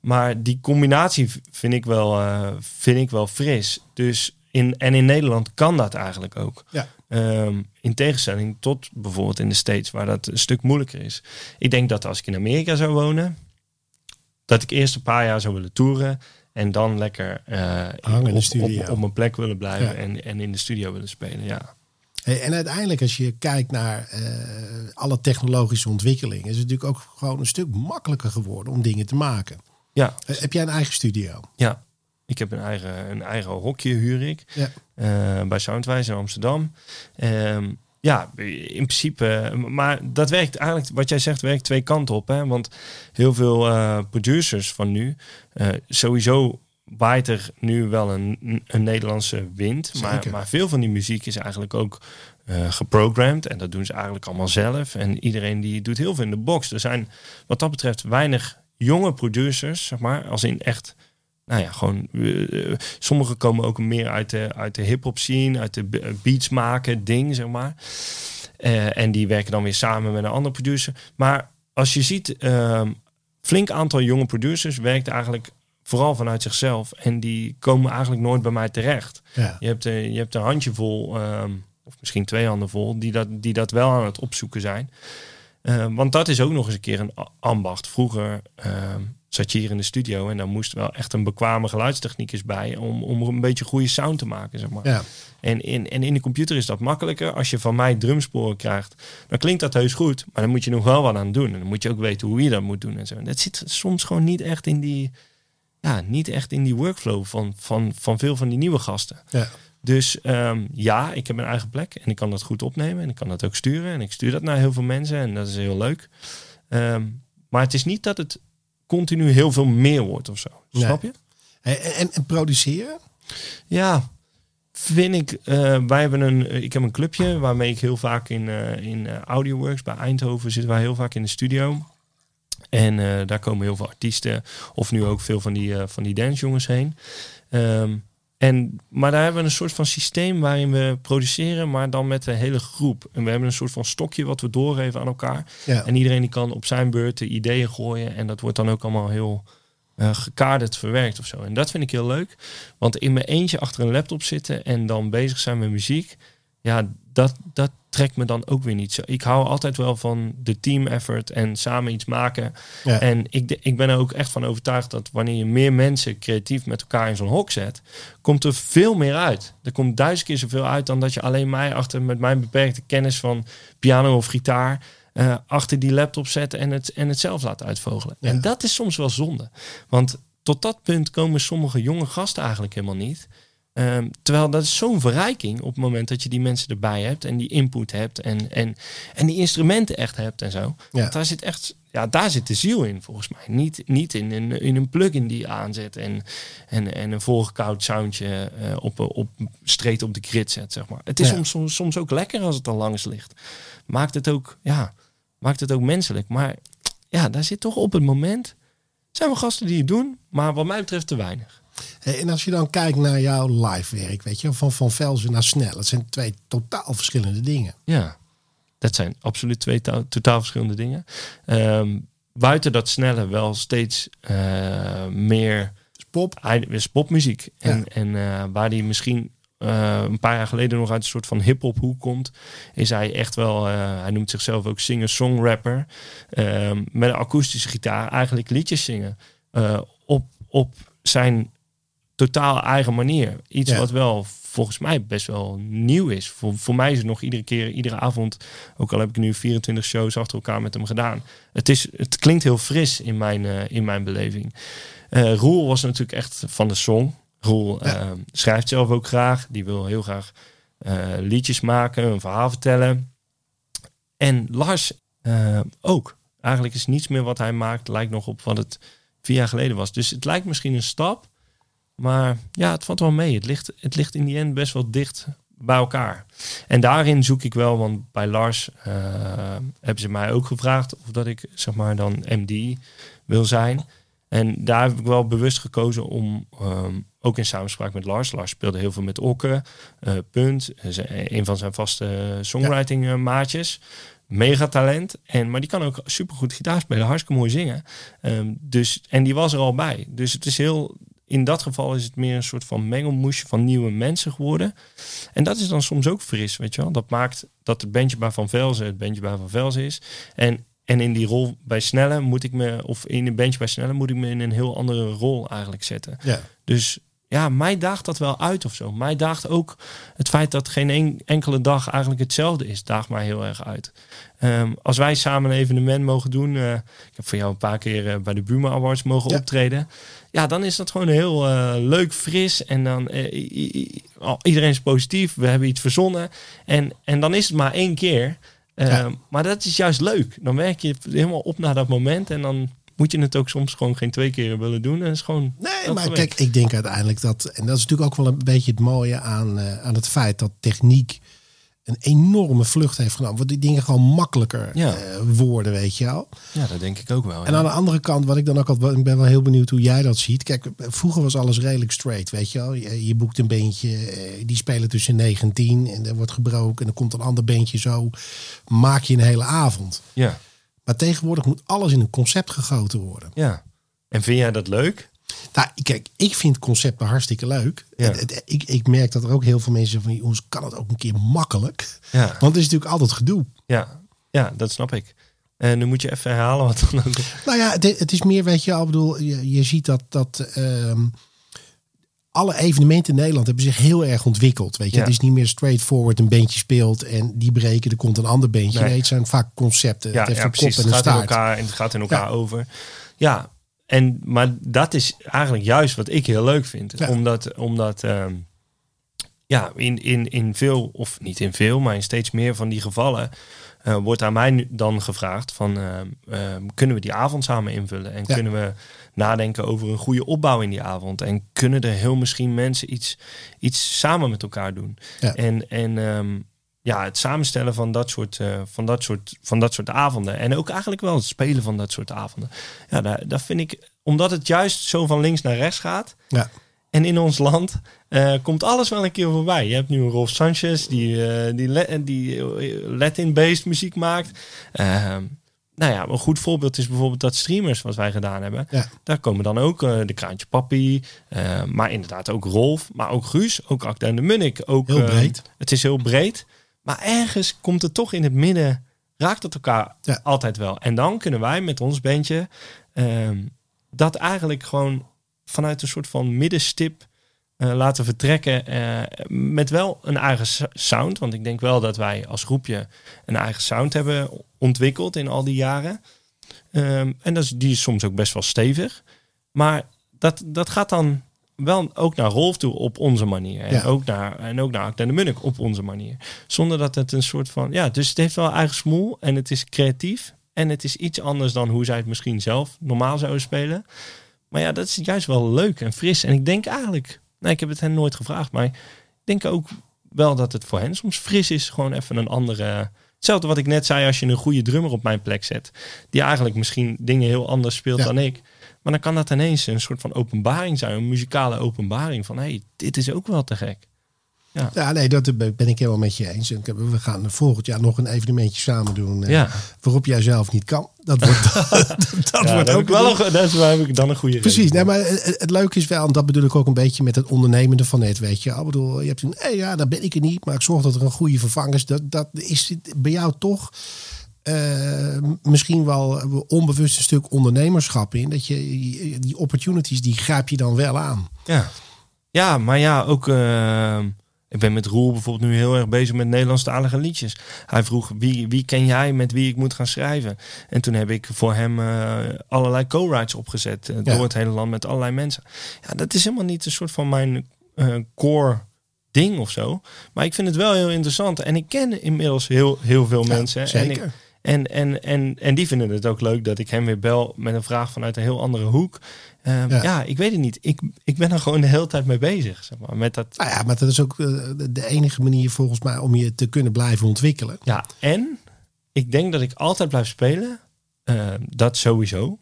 Maar die combinatie vind ik wel, eh, vind ik wel fris. Dus in, en in Nederland kan dat eigenlijk ook. Ja. Ehm, in tegenstelling tot bijvoorbeeld in de States, waar dat een stuk moeilijker is. Ik denk dat als ik in Amerika zou wonen, dat ik eerst een paar jaar zou willen toeren. En dan lekker eh, Hangen in de op, studio. op, op mijn plek willen blijven Ja. en, en in de studio willen spelen. Ja. Hey, en uiteindelijk als je kijkt naar eh, alle technologische ontwikkelingen. Is het natuurlijk ook gewoon een stuk makkelijker geworden om dingen te maken. Ja, Eh, Heb jij een eigen studio? ja. Ik heb een eigen, een eigen hokje, huur ik. Ja. bij Soundwise in Amsterdam. Ehm, ja, in principe. Maar dat werkt eigenlijk, wat jij zegt, werkt twee kanten op. Hè? Want heel veel eh, producers van nu, eh, sowieso waait er nu wel een, een Nederlandse wind. Maar, maar veel van die muziek is eigenlijk ook eh, geprogramd. En dat doen ze eigenlijk allemaal zelf. En iedereen die doet heel veel in de box. Er zijn wat dat betreft weinig jonge producers, zeg maar. Als in echt nou ja, gewoon. eh, eh, sommigen komen ook meer uit de, uit de hip-hop scene, uit de be- beats maken, ding, zeg maar. Eh, en die werken dan weer samen met een andere producer. Maar als je ziet, ehm flink aantal jonge producers werkt eigenlijk vooral vanuit zichzelf. En die komen eigenlijk nooit bij mij terecht. Ja. Je hebt, een- je hebt een handjevol, ehm of misschien twee handen vol, die dat, die dat wel aan het opzoeken zijn. Eh, want dat is ook nog eens een keer een ambacht. Vroeger ehm, zat je hier in de studio en dan moest wel echt een bekwame geluidstechnicus bij om, om een beetje goede sound te maken, zeg maar. Ja. En, in, en in de computer is dat makkelijker. Als je van mij drumsporen krijgt, dan klinkt dat heus goed. Maar dan moet je nog wel wat aan doen. En dan moet je ook weten hoe je dat moet doen en zo. En dat zit soms gewoon niet echt in die, ja, niet echt in die workflow van, van, van veel van die nieuwe gasten. Ja. Dus ehm, ja, ik heb mijn eigen plek en ik kan dat goed opnemen en ik kan dat ook sturen. En ik stuur dat naar heel veel mensen en dat is heel leuk. Ehm, maar het is niet dat het continu heel veel meer wordt of zo. Nee. Snap je? En, en, en produceren? Ja, vind ik. eh, wij hebben een. Ik heb een clubje waarmee ik heel vaak in, eh in eh, AudioWorks bij Eindhoven zitten wij heel vaak in de studio. En eh, daar komen heel veel artiesten, of nu ook veel van die, eh, van die dancejongens heen. Ehm, en, maar daar hebben we een soort van systeem waarin we produceren, maar dan met de hele groep. En we hebben een soort van stokje wat we doorgeven aan elkaar. Ja. En iedereen die kan op zijn beurt de ideeën gooien. En dat wordt dan ook allemaal heel eh gekaderd verwerkt of zo. En dat vind ik heel leuk. Want in mijn eentje achter een laptop zitten en dan bezig zijn met muziek. Ja, dat, dat trekt me dan ook weer niet zo. Ik hou altijd wel van de team effort en samen iets maken. Ja. En ik, ik ben er ook echt van overtuigd dat wanneer je meer mensen creatief met elkaar in zo'n hok zet, komt er veel meer uit. Er komt duizend keer zoveel uit dan dat je alleen mij achter met mijn beperkte kennis van piano of gitaar eh, achter die laptop zet en het, en het zelf laat uitvogelen. Ja. En dat is soms wel zonde. Want tot dat punt komen sommige jonge gasten eigenlijk helemaal niet. Ehm, terwijl dat is zo'n verrijking op het moment dat je die mensen erbij hebt en die input hebt en, en, en die instrumenten echt hebt en zo. Ja. Daar zit echt, ja, daar zit de ziel in volgens mij. Niet, niet in, een, in een plugin die je aanzet en, en, en een volgekoud soundje eh, op, op street op de grid zet, zeg maar. Het is Ja. soms, soms, ook lekker als het dan langs ligt. Maakt het ook, ja, maakt het ook menselijk. Maar ja, daar zit toch op het moment. Zijn wel gasten die het doen, maar wat mij betreft te weinig. Hey, En als je dan kijkt naar jouw live werk, weet je, van Van Velzen naar Snel. Het zijn twee totaal verschillende dingen. Ja, dat zijn absoluut twee to- totaal verschillende dingen. Ehm, buiten dat snelle wel steeds eh, meer pop, is popmuziek. En, Ja. en eh, waar die misschien eh, een paar jaar geleden nog uit een soort van hip-hop hoek komt, is hij echt wel, eh, hij noemt zichzelf ook singer-songrapper, ehm, met een akoestische gitaar eigenlijk liedjes zingen. eh, op, op zijn totaal eigen manier. Iets Ja. wat wel volgens mij best wel nieuw is. Voor, voor mij is het nog iedere keer, iedere avond, ook al heb ik nu 24 shows achter elkaar met hem gedaan. Het, is, het klinkt heel fris in mijn, eh, in mijn beleving. Eh Roel was natuurlijk echt van de song. Roel Ja. eh, schrijft zelf ook graag. Die wil heel graag eh, liedjes maken, een verhaal vertellen. En Lars ook. Eigenlijk is niets meer wat hij maakt, lijkt nog op wat het vier jaar geleden was. Dus het lijkt misschien een stap. Maar ja, het valt wel mee. Het ligt, het ligt in die end best wel dicht bij elkaar. En daarin zoek ik wel, want bij Lars eh, hebben ze mij ook gevraagd of dat ik zeg maar dan MD wil zijn. En daar heb ik wel bewust gekozen om, ehm, ook in samenspraak met Lars. Lars speelde heel veel met Okke, eh, Punt, eh, een van zijn vaste songwriting maatjes. Mega talent. En, maar die kan ook supergoed gitaar spelen, hartstikke mooi zingen. Ehm, dus, en die was er al bij. Dus het is heel, in dat geval is het meer een soort van mengelmoesje van nieuwe mensen geworden. En dat is dan soms ook fris, weet je wel. Dat maakt dat het bandje bij Van Velzen het bandje bij Van Velzen is. En, en in die rol bij Snelle moet ik me, of in een bandje bij Snelle moet ik me in een heel andere rol eigenlijk zetten. ja. Dus ja, mij daagt dat wel uit of zo. Mij daagt ook het feit dat geen enkele dag eigenlijk hetzelfde is, daagt mij heel erg uit. Ehm, als wij samen een evenement mogen doen, uh, ik heb voor jou een paar keer uh, bij de Buma Awards mogen optreden. Ja, dan is dat gewoon heel uh, leuk, fris. En dan iedereen is positief. We hebben iets verzonnen. En, en dan is het maar één keer. Ehm, maar dat is juist leuk. Dan werk je helemaal op naar dat moment. En dan moet je het ook soms gewoon geen twee keer willen doen. En is gewoon. Nee, maar kijk, ik denk uiteindelijk dat. En dat is natuurlijk ook wel een beetje het mooie aan, uh, aan het feit dat techniek een enorme vlucht heeft genomen. Want die dingen gewoon makkelijker ja. uh, worden, weet je wel. Ja, dat denk ik ook wel. En aan de andere kant, wat ik dan ook al. Ik ben wel heel benieuwd hoe jij dat ziet. Kijk, vroeger was alles redelijk straight, weet je wel. Je, je boekt een beentje, eh, die spelen tussen 9 en 10 en er wordt gebroken. En dan komt een ander beentje zo. Maak je een hele avond. Ja. Maar tegenwoordig moet alles in een concept gegoten worden. Ja. En vind jij dat leuk? Nou, kijk, ik vind concepten hartstikke leuk. Ja. ik, ik merk dat er ook heel veel mensen van ons kan het ook een keer makkelijk. Ja. Want het is natuurlijk altijd gedoe. Ja, ja dat snap ik. En nu moet je even herhalen wat dan ook. Nou ja, het, het is meer, weet je, al bedoel, je, je ziet dat, dat um, alle evenementen in Nederland hebben zich heel erg ontwikkeld. Weet je, het is niet meer straightforward een beentje speelt en die breken, er komt een ander beentje. Nee, het zijn vaak concepten. Ja, het heeft ja, precies. Kop en het gaat in elkaar en het gaat in elkaar over. Ja, en maar dat is eigenlijk juist wat ik heel leuk vind, omdat omdat um, ja in in in veel of niet in veel, maar in steeds meer van die gevallen uh, wordt aan mij dan gevraagd van uh, uh, kunnen we die avond samen invullen en kunnen we nadenken over een goede opbouw in die avond en kunnen er heel misschien mensen iets, iets samen met elkaar doen. Ja. En, en um, ja, het samenstellen van dat, soort, van, dat soort, van dat soort avonden en ook eigenlijk wel het spelen van dat soort avonden. Ja, daar, daar vind ik, omdat het juist zo van links naar rechts gaat. Ja. En in ons land uh, komt alles wel een keer voorbij. Je hebt nu Rolf Sanchez die, uh, die, die Latin-based muziek maakt. Nou ja, een goed voorbeeld is bijvoorbeeld dat streamers wat wij gedaan hebben. Ja. Daar komen dan ook de Kraantje Papi, maar inderdaad ook Rolf, maar ook Guus, ook Akda en de Munnik. Ook, heel breed. het is heel breed, maar ergens komt het toch in het midden, raakt het elkaar ja. altijd wel. En dan kunnen wij met ons bandje ehm, dat eigenlijk gewoon vanuit een soort van middenstip laten vertrekken. Uh, met wel een eigen sound. Want ik denk wel dat wij als groepje een eigen sound hebben ontwikkeld in al die jaren. Um, en dat is, die is soms ook best wel stevig. Maar dat, dat gaat dan wel ook naar Rolf toe op onze manier. En, ja. ook naar, en ook naar de Munnik op onze manier. Zonder dat het een soort van... Ja, dus het heeft wel eigen smoel en het is creatief. En het is iets anders dan hoe zij het misschien zelf normaal zouden spelen. Maar ja, dat is juist wel leuk en fris. En ik denk eigenlijk, nee, ik heb het hen nooit gevraagd, maar ik denk ook wel dat het voor hen soms fris is. Gewoon even een andere. Hetzelfde wat ik net zei, als je een goede drummer op mijn plek zet, die eigenlijk misschien dingen heel anders speelt dan ik. Maar dan kan dat ineens een soort van openbaring zijn, een muzikale openbaring van hé, hey, dit is ook wel te gek. Ja. ja, nee, dat ben ik helemaal met je eens. We gaan volgend jaar nog een evenementje samen doen. Eh, ja. Waarop jij zelf niet kan. Dat wordt, (laughs) (laughs) dat, wordt ook wel een, dat is, heb ik dan een goede Precies. Nee, maar het, het, leuke is wel, en dat bedoel ik ook een beetje met het ondernemende van net, weet je. Ik bedoel, je hebt een, hey, ja, daar ben ik er niet, maar ik zorg dat er een goede vervanger is. Dat, dat is bij jou toch uh, misschien wel onbewust een stuk ondernemerschap in. Dat je die opportunities, die grijp je dan wel aan. Ja, ja maar ja, ook... Uh ik ben met Roel bijvoorbeeld nu heel erg bezig met Nederlandstalige liedjes. Hij vroeg wie, wie ken jij met wie ik moet gaan schrijven. En toen heb ik voor hem uh, allerlei co-writes opgezet uh, door het hele land met allerlei mensen. Ja, dat is helemaal niet een soort van mijn uh, core ding of zo. Maar ik vind het wel heel interessant. En ik ken inmiddels heel, heel veel ja, mensen. Zeker. En ik, en, en, en, en die vinden het ook leuk dat ik hem weer bel met een vraag vanuit een heel andere hoek. Um, ja. ja. ik weet het niet. Ik, ik ben er gewoon de hele tijd mee bezig. Zeg maar, met dat... Nou ja, maar dat is ook uh, de enige manier volgens mij om je te kunnen blijven ontwikkelen. Ja, en ik denk dat ik altijd blijf spelen. Uh, dat sowieso.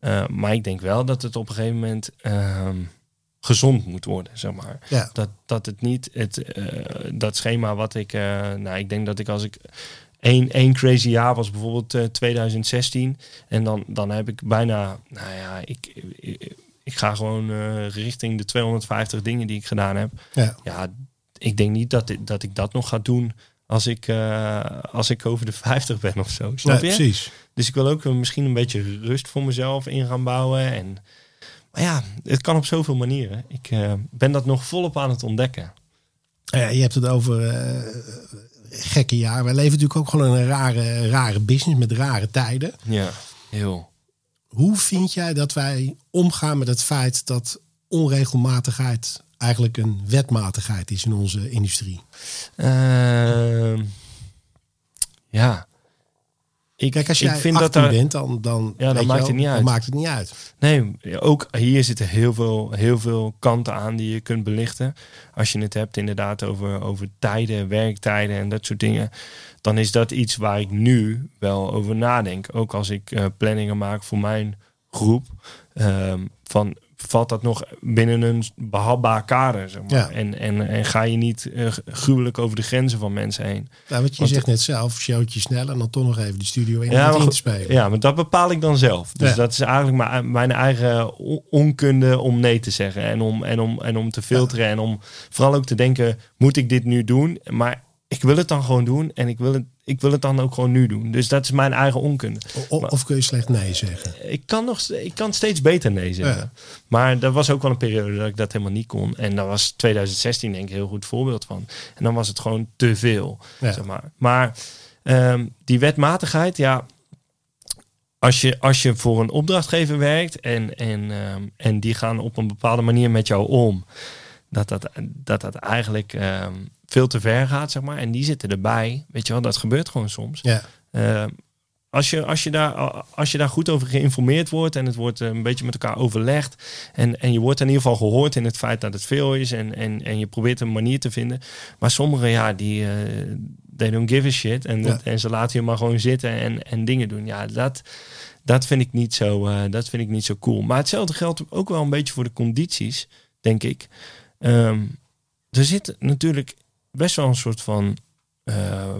Uh, maar ik denk wel dat het op een gegeven moment ehm, gezond moet worden, zeg maar. Ja. Dat, dat het niet het, dat schema wat ik... nou, ik denk dat ik als ik Eén, één crazy jaar was bijvoorbeeld uh, eh, 2016. En dan, dan heb ik bijna, nou ja, ik, ik, ga gewoon uh, richting de 250 dingen die ik gedaan heb. Ja, ja ik denk niet dat, dat ik dat nog ga doen als ik, uh, als ik over de 50 ben of zo. Snap je? Precies. Dus ik wil ook misschien een beetje rust voor mezelf in gaan bouwen. En Maar ja, het kan op zoveel manieren. Ik ben dat nog volop aan het ontdekken. Ja, je hebt het over uh, gekke jaar. Wij leven natuurlijk ook gewoon in een rare, rare business met rare tijden. Ja, heel. Hoe vind jij dat wij omgaan met het feit dat onregelmatigheid eigenlijk een wetmatigheid is in onze industrie? Uh, ja. Ik, Kijk, als ik vind dat daar, bent, dan, dan, ja, dan maakt, het niet uit. maakt het niet uit. Nee, ook hier zitten heel veel, heel veel kanten aan die je kunt belichten. Als je het hebt inderdaad over, over tijden, werktijden en dat soort dingen. Dan is dat iets waar ik nu wel over nadenk. Ook als ik uh, planningen maak voor mijn groep. Um, van valt dat nog binnen een behapbaar kader. Zeg maar. ja. en, en, en ga je niet uh, gruwelijk over de grenzen van mensen heen. Nou, wat je zegt net zelf, showtje snel en dan toch nog even de studio in ja, te spelen. Ja, maar dat bepaal ik dan zelf. Dus dat is eigenlijk mijn, mijn eigen onkunde om nee te zeggen. En om, en om, en om te filteren. En om vooral ook te denken, moet ik dit nu doen? Maar ik wil het dan gewoon doen en ik wil het, ik wil het dan ook gewoon nu doen. Dus dat is mijn eigen onkunde. Of, of kun je slecht nee zeggen? Ik kan, nog, ik kan steeds beter nee zeggen. Maar er was ook wel een periode dat ik dat helemaal niet kon. En daar was 2016 denk ik een heel goed voorbeeld van. En dan was het gewoon te veel. Zeg maar maar um, die wetmatigheid, ja... Als je, als je voor een opdrachtgever werkt en, en, um, en die gaan op een bepaalde manier met jou om dat dat, dat, dat eigenlijk um, veel te ver gaat, zeg maar. En die zitten erbij. Weet je wel, dat gebeurt gewoon soms. Ja. Uh, als je, als, je daar, als je daar goed over geïnformeerd wordt en het wordt een beetje met elkaar overlegd. En, en je wordt in ieder geval gehoord in het feit dat het veel is. En, en, en je probeert een manier te vinden. Maar sommigen, ja, die uh, they don't give a shit. En, ja. en ze laten je maar gewoon zitten en, en dingen doen. Ja, dat, dat, vind ik niet zo, uh, dat vind ik niet zo cool. Maar hetzelfde geldt ook wel een beetje voor de condities, denk ik. Um, er zit natuurlijk best wel een soort van uh,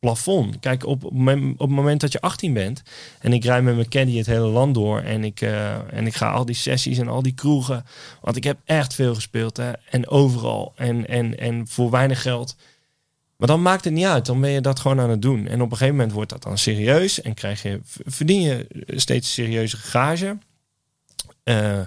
plafond. Kijk, op, op, het moment dat je 18 bent en ik rij met mijn caddy het hele land door en ik, uh, en ik ga al die sessies en al die kroegen, want ik heb echt veel gespeeld hè, en overal en, en, en voor weinig geld. Maar dan maakt het niet uit, dan ben je dat gewoon aan het doen. En op een gegeven moment wordt dat dan serieus en krijg je, verdien je steeds serieuze gage. Uh,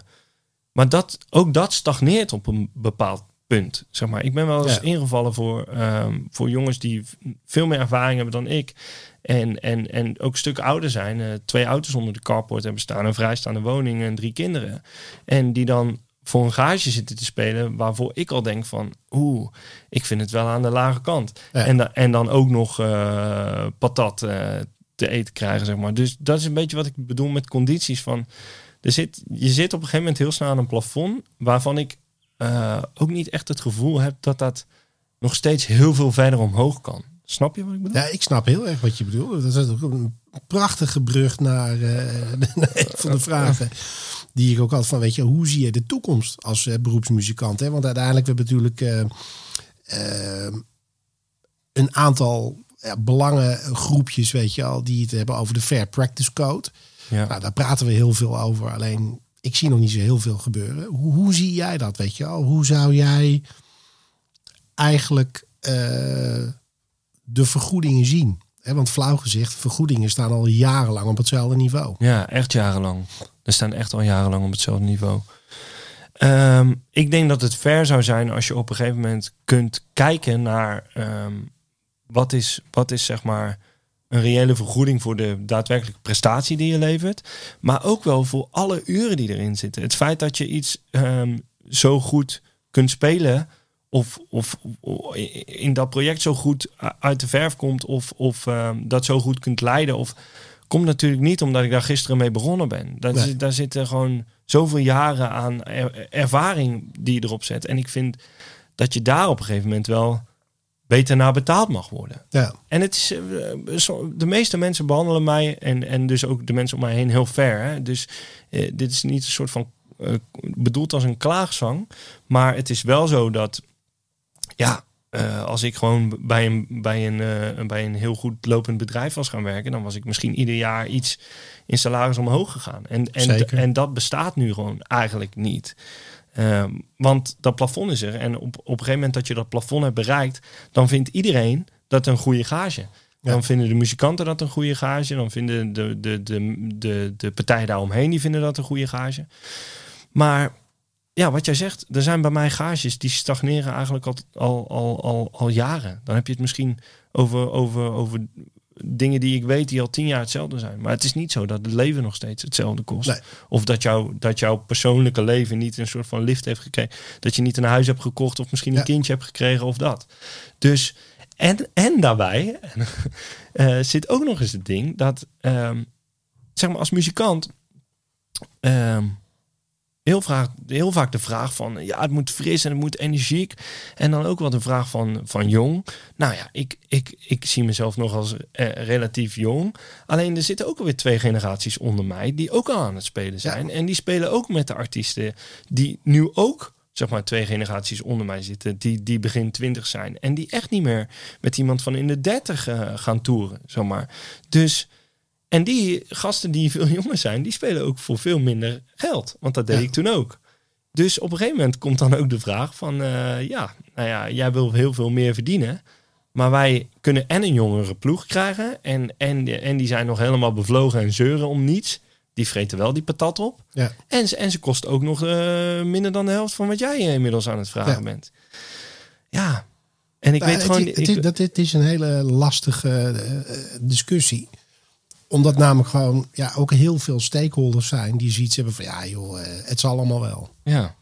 maar dat, ook dat stagneert op een bepaald punt. Zeg maar. Ik ben wel eens ingevallen voor, um, voor jongens die veel meer ervaring hebben dan ik. En, en, en ook een stuk ouder zijn. Uh, twee auto's onder de carport hebben staan. Een vrijstaande woning en drie kinderen. En die dan voor een garage zitten te spelen. Waarvoor ik al denk van... Oeh, ik vind het wel aan de lage kant. Ja. En, da en dan ook nog uh, patat uh, te eten krijgen, zeg maar. Dus dat is een beetje wat ik bedoel met condities van... Er zit, je zit op een gegeven moment heel snel aan een plafond waarvan ik uh, ook niet echt het gevoel heb dat dat nog steeds heel veel verder omhoog kan. Snap je wat ik bedoel? Ja, ik snap heel erg wat je bedoelt. Dat is ook een prachtige brug naar (laughs) uh, een van de vragen die ik ook altijd van, weet je, hoe zie je de toekomst als uh, beroepsmuzikant? Hè? Want uiteindelijk we hebben natuurlijk een aantal ja, belangengroepjes, weet je al, die het hebben over de Fair Practice Code. Ja. Nou, daar praten we heel veel over. Alleen ik zie nog niet zo heel veel gebeuren. Hoe, hoe zie jij dat, weet je al? Hoe zou jij eigenlijk uh, de vergoedingen zien? Want flauw gezegd, vergoedingen staan al jarenlang op hetzelfde niveau. Ja, echt jarenlang. Er staan echt al jarenlang op hetzelfde niveau. Um, ik denk dat het fair zou zijn als je op een gegeven moment kunt kijken naar um, wat is, wat is zeg maar een reële vergoeding voor de daadwerkelijke prestatie die je levert. Maar ook wel voor alle uren die erin zitten. Het feit dat je iets um, zo goed kunt spelen. Of, of, in dat project zo goed uit de verf komt. Of, of um, dat zo goed kunt leiden. Of komt natuurlijk niet omdat ik daar gisteren mee begonnen ben. Daar, nee. daar zitten gewoon zoveel jaren aan er, ervaring die je erop zet. En ik vind dat je daar op een gegeven moment wel beter naar betaald mag worden. Ja. En het is, eh, de meeste mensen behandelen mij en, en dus ook de mensen om mij heen heel fair. Hè? Dus eh, dit is niet een soort van uh, bedoeld als een klaagzang, maar het is wel zo dat ja, uh, als ik gewoon bij een, bij, een, uh, bij een heel goed lopend bedrijf was gaan werken, dan was ik misschien ieder jaar iets in salaris omhoog gegaan. En, en, en dat bestaat nu gewoon eigenlijk niet. Um, want dat plafond is er. En op, op een gegeven moment dat je dat plafond hebt bereikt, dan vindt iedereen dat een goede gage. Ja. Dan vinden de muzikanten dat een goede gage. Dan vinden de, de, de, de, de partijen daaromheen die vinden dat een goede gage. Maar ja, wat jij zegt, er zijn bij mij gages die stagneren eigenlijk al, al, al, al, al jaren. Dan heb je het misschien over, over, over dingen die ik weet die al tien jaar hetzelfde zijn. Maar het is niet zo dat het leven nog steeds hetzelfde kost. Nee. Of dat, jou, dat jouw persoonlijke leven niet een soort van lift heeft gekregen. Dat je niet een huis hebt gekocht of misschien een Ja. kindje hebt gekregen of dat. Dus, en, en daarbij (laughs) eh, zit ook nog eens het ding dat, ehm, zeg maar als muzikant, ehm, heel, vaak, heel vaak de vraag van, ja, het moet fris en het moet energiek. En dan ook wel de vraag van, van jong. Nou ja, ik, ik, ik zie mezelf nog als eh, relatief jong. Alleen er zitten ook alweer twee generaties onder mij die ook al aan het spelen zijn. En die spelen ook met de artiesten die nu ook zeg maar twee generaties onder mij zitten, die, die begin twintig zijn. En die echt niet meer met iemand van in de dertig eh, gaan toeren, zomaar. Dus, en die gasten die veel (laughs) jonger zijn, die spelen ook voor veel minder geld. Want dat deed Ja. ik toen ook. Dus op een gegeven moment komt dan ook de vraag van, eh, ja, nou ja, jij wil heel veel meer verdienen. Maar wij kunnen en een jongere ploeg krijgen. En, en, en die zijn nog helemaal bevlogen en zeuren om niets. Die vreten wel die patat op. Ja. En ze, en ze kost ook nog eh, minder dan de helft van wat jij eh, inmiddels aan het vragen Ja. bent. Ja. En ik Nou, weet het, gewoon... ik- dat, het is een hele lastige discussie. Omdat namelijk gewoon ja, ook heel veel stakeholders zijn die zoiets hebben van ja joh, eh, het zal allemaal wel. Ja.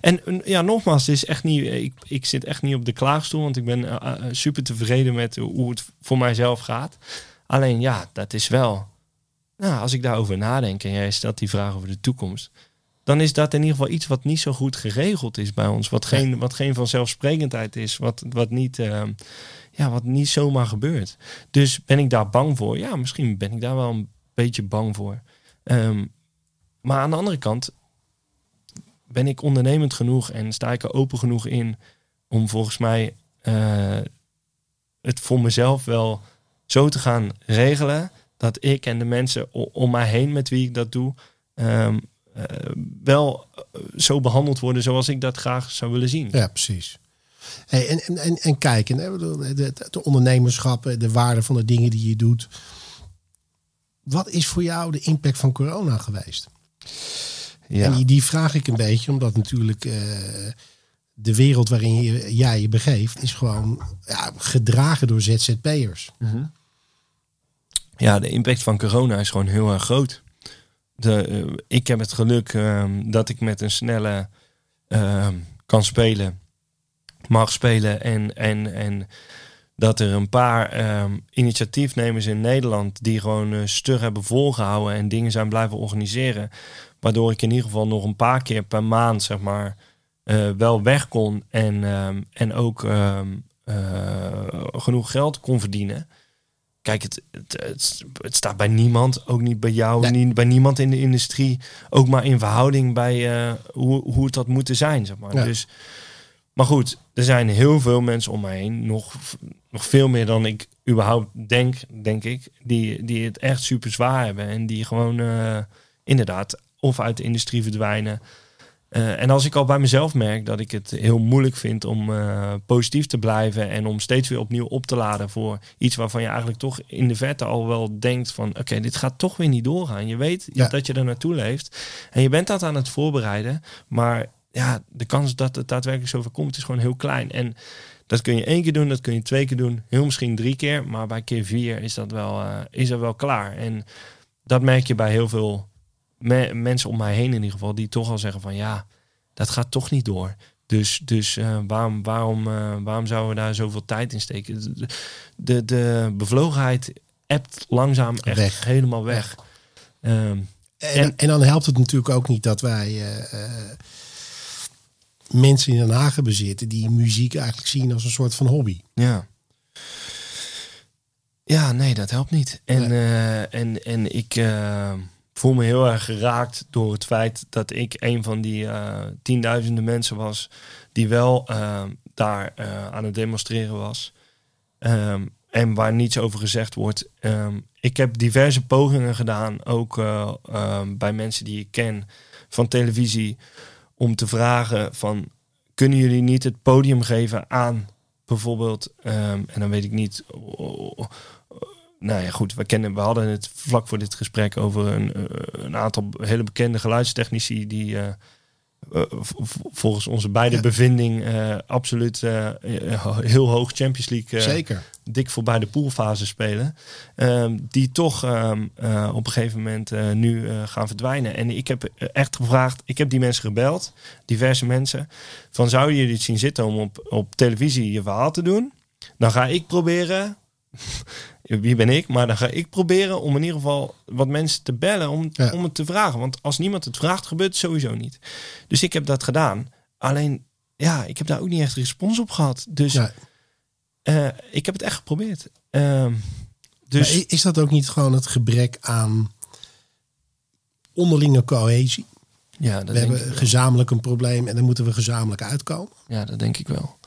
En eh, ja, nogmaals, het is echt niet, ik, ik zit echt niet op de klaagstoel, want ik ben eh, eh, super tevreden met hoe het voor mijzelf gaat. Alleen ja, dat is wel, nou, als ik daarover nadenk en jij stelt die vraag over de toekomst, dan is dat in ieder geval iets wat niet zo goed geregeld is bij ons. Wat geen, wat geen vanzelfsprekendheid is, wat, wat, niet, eh, ja, wat niet zomaar gebeurt. Dus ben ik daar bang voor? Ja, misschien ben ik daar wel een beetje bang voor. Ehm, maar aan de andere kant, ben ik ondernemend genoeg en sta ik er open genoeg in om volgens mij eh, het voor mezelf wel zo te gaan regelen dat ik en de mensen om mij heen met wie ik dat doe ehm, eh, wel eh, zo behandeld worden zoals ik dat graag zou willen zien. Ja, precies. Hey, en, en, en, en kijken, de, de, de ondernemerschap, eh, de waarde van de dingen die je doet. Wat is voor jou de impact van corona geweest? Ja. En die, die vraag ik een beetje, omdat natuurlijk eh, de wereld waarin je, jij je begeeft, is gewoon ja, gedragen door ZZP'ers. Ja, de impact van corona is gewoon heel erg groot. Eh, ik heb het geluk ehm, dat ik met een snelle ehm, kan spelen, mag spelen en, en, en dat er een paar ehm, initiatiefnemers in Nederland die gewoon eh, stug hebben volgehouden en dingen zijn blijven organiseren, waardoor ik in ieder geval nog een paar keer per maand zeg maar eh, wel weg kon en, en ook genoeg geld kon verdienen. Kijk, het, het, het, staat bij niemand, ook niet bij jou, Nee. niet bij niemand in de industrie, ook maar in verhouding bij eh, hoe, hoe het had moeten zijn, zeg maar. Ja. Dus, maar goed, er zijn heel veel mensen om mij heen, nog, nog veel meer dan ik überhaupt denk, denk ik, die, die het echt super zwaar hebben en die gewoon eh, inderdaad of uit de industrie verdwijnen. Eh, en als ik al bij mezelf merk dat ik het heel moeilijk vind om eh, positief te blijven en om steeds weer opnieuw op te laden voor iets waarvan je eigenlijk toch in de verte al wel denkt van oké, dit gaat toch weer niet doorgaan. Je weet Ja. dat je er naartoe leeft en je bent dat aan het voorbereiden, maar ja, de kans dat het daadwerkelijk zover komt is gewoon heel klein. En dat kun je één keer doen, dat kun je twee keer doen, heel misschien drie keer, maar bij keer vier is dat wel, eh, is dat wel klaar. En dat merk je bij heel veel me- mensen om mij heen in ieder geval, die toch al zeggen van ja, dat gaat toch niet door. Dus, dus eh, waarom, waarom, eh, waarom zouden we daar zoveel tijd in steken? De, de, bevlogenheid ebt langzaam echt Weg. helemaal weg. Ehm, En, En- en, dan helpt het natuurlijk ook niet dat wij eh, mensen in Den Haag hebben zitten die muziek eigenlijk zien als een soort van hobby. Ja. Ja, nee, dat helpt niet. En, Nee. en, en ik voel me heel erg geraakt door het feit dat ik een van die eh, tienduizenden mensen was die wel eh, daar eh, aan het demonstreren was. Ehm, en waar niets over gezegd wordt. Ehm, ik heb diverse pogingen gedaan, ook eh, ehm, bij mensen die ik ken van televisie, om te vragen van kunnen jullie niet het podium geven aan bijvoorbeeld, en dan weet ik niet. Nou ja, goed, we, kennen, we hadden het vlak voor dit gesprek over een, eh, een aantal hele bekende geluidstechnici die, eh, eh, volgens onze beide Ja. bevinding absoluut heel hoog Champions League Zeker. dik voorbij de poolfase spelen. ehm, die toch ehm, eh, op een gegeven moment nu gaan verdwijnen. En ik heb echt gevraagd, ik heb die mensen gebeld, diverse mensen, van zouden jullie het zien zitten om op, op televisie je verhaal te doen? Dan ga ik proberen, wie ben ik, maar dan ga ik proberen om in ieder geval wat mensen te bellen om, Ja. om het te vragen. Want als niemand het vraagt, gebeurt het sowieso niet. Dus ik heb dat gedaan. Alleen, ja, ik heb daar ook niet echt respons op gehad. Dus Ja. eh, ik heb het echt geprobeerd. Ehm, dus Maar is dat ook niet gewoon het gebrek aan onderlinge cohesie? ja, dat We denk ik hebben wel. gezamenlijk een probleem en dan moeten we gezamenlijk uitkomen. ja, dat denk ik wel.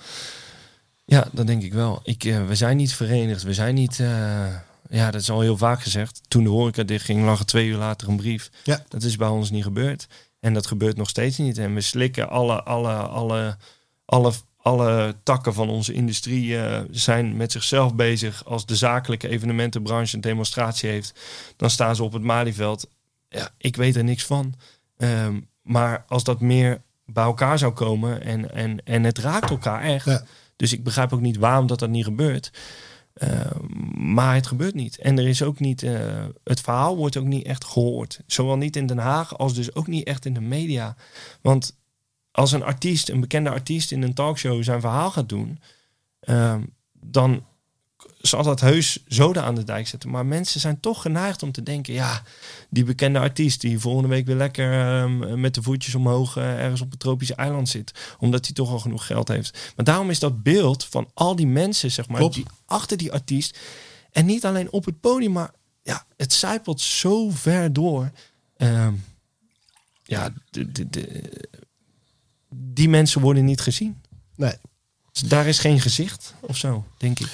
Ja, dat denk ik wel. Ik, eh, we zijn niet verenigd. We zijn niet. eh, ja, dat is al heel vaak gezegd. Toen de horeca dichtging, lag er twee uur later een brief. Ja. Dat is bij ons niet gebeurd. En dat gebeurt nog steeds niet. En we slikken alle, alle, alle, alle, alle takken van onze industrie eh, zijn met zichzelf bezig. Als de zakelijke evenementenbranche een demonstratie heeft, dan staan ze op het Malieveld. Ja, ik weet er niks van. Ehm, maar als dat meer bij elkaar zou komen en, en, en het raakt elkaar echt. Ja. Dus ik begrijp ook niet waarom dat, dat niet gebeurt. Eh, maar het gebeurt niet. En er is ook niet. eh, het verhaal wordt ook niet echt gehoord. Zowel niet in Den Haag als dus ook niet echt in de media. Want als een artiest, een bekende artiest in een talkshow zijn verhaal gaat doen, ehm, dan zal dat heus zoden aan de dijk zetten. Maar mensen zijn toch geneigd om te denken: ja, die bekende artiest die volgende week weer lekker ehm, met de voetjes omhoog eh, ergens op een tropisch eiland zit, omdat hij toch al genoeg geld heeft. Maar daarom is dat beeld van al die mensen, zeg maar, Klopt. die achter die artiest en niet alleen op het podium, maar ja, het zijpelt zo ver door. Ehm, ja, de, de, de- die mensen worden niet gezien. Nee. Dus daar is geen gezicht of zo, denk ik.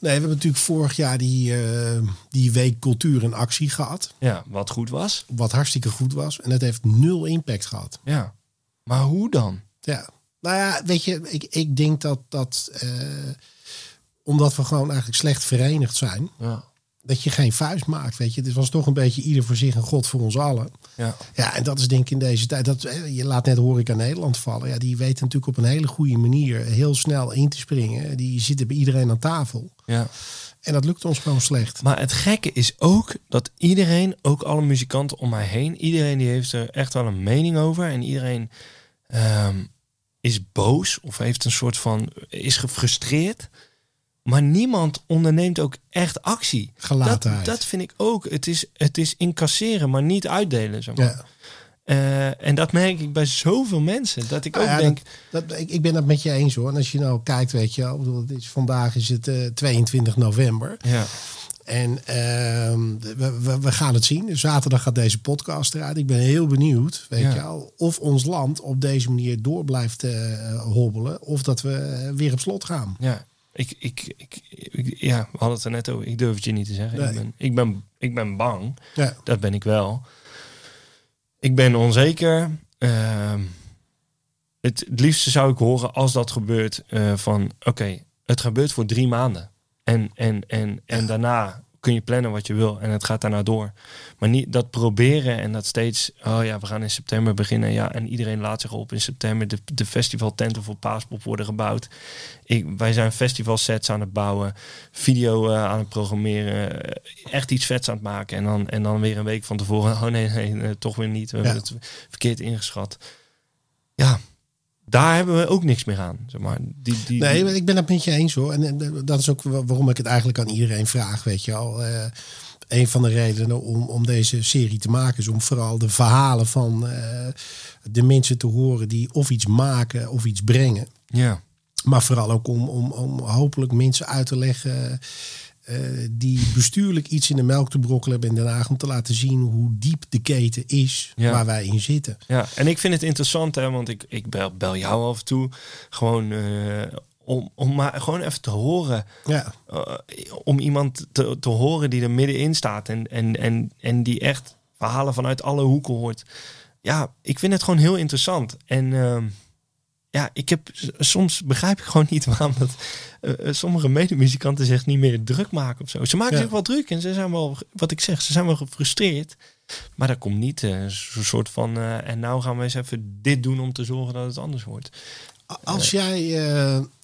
Nee, we hebben natuurlijk vorig jaar die, eh, die week cultuur in actie gehad. Ja, wat goed was. Wat hartstikke goed was. En het heeft nul impact gehad. Ja. Maar hoe dan? Ja. Nou ja, weet je, ik, ik denk dat dat... eh, omdat we gewoon eigenlijk slecht verenigd zijn... Ja. Dat je geen vuist maakt, weet je. Het was toch een beetje ieder voor zich en God voor ons allen. Ja. Ja, en dat is denk ik in deze tijd. Dat, eh, je laat net Horeca Nederland vallen. Ja, die weten natuurlijk op een hele goede manier heel snel in te springen. Die zitten bij iedereen aan tafel. ja. En dat lukt ons gewoon slecht. Maar het gekke is ook dat iedereen, ook alle muzikanten om mij heen, iedereen die heeft er echt wel een mening over. En iedereen ehm, is boos of heeft een soort van, is gefrustreerd. Maar niemand onderneemt ook echt actie. Dat, Gelatenheid. dat vind ik ook. Het is, het is incasseren, maar niet uitdelen. Zeg maar. Ja. Eh, en dat merk ik bij zoveel mensen. Dat ik Nou ook ja, denk, dat, dat, ik, ik ben het met je eens hoor. En als je nou kijkt, weet je wel, bedoel, het is, vandaag is het eh, 22 november. ja, En ehm, we, we, we gaan het zien. Zaterdag gaat deze podcast eruit. Ik ben heel benieuwd, weet Ja. je wel, of ons land op deze manier door blijft eh, hobbelen. Of dat we eh, weer op slot gaan. Ja, ik, ik, ik, ik- ja, we hadden het er net over. Ik durf het je niet te zeggen. Nee. Ik, ben, ik, ben, ik ben bang. Ja. Dat ben ik wel. Ik ben onzeker. Ehm, het, het liefste zou ik horen als dat gebeurt eh, van oké, het gebeurt voor drie maanden. En, en, en, en daarna kun je plannen wat je wil en het gaat daarna door. Maar niet dat proberen en dat steeds, oh ja, we gaan in september beginnen. Ja, en iedereen laat zich op in september. De, de festivaltenten voor Paaspop worden gebouwd. Ik, wij zijn festivalsets aan het bouwen, video eh, aan het programmeren, eh, echt iets vets aan het maken. En dan, en dan weer een week van tevoren, (laughs) oh nee, nee, eh, toch weer niet. We hebben het verkeerd ingeschat. Ja, daar hebben we ook niks meer aan. Zeg maar. die, die, Nee, maar ik ben het met je eens hoor. En, en dat is ook wa- waarom ik het eigenlijk aan iedereen vraag, weet je al. Eh, een van de redenen om, om deze serie te maken is om vooral de verhalen van eh, de mensen te horen die of iets maken of iets brengen. ja. Maar vooral ook om, om, om hopelijk mensen uit te leggen eh, die bestuurlijk iets in de melk te brokkelen hebben in Den Haag. Om te laten zien hoe diep de keten is Ja. waar wij in zitten. Ja, en ik vind het interessant, hè, want ik, ik bel, bel jou af en toe gewoon eh, om, om maar gewoon even te horen. Ja, eh, om iemand te, te horen die er middenin staat en, en, en, en die echt verhalen vanuit alle hoeken hoort. Ja, ik vind het gewoon heel interessant. En ehm, ja, ik heb soms begrijp ik gewoon niet waarom dat uh, sommige medemuzikanten zich niet meer druk maken of zo. Ze maken zich wel druk en ze zijn wel, wat ik zeg, ze zijn wel gefrustreerd. Maar daar komt niet uh, zo'n soort van. Uh, en nou gaan we eens even dit doen om te zorgen dat het anders wordt. Als jij,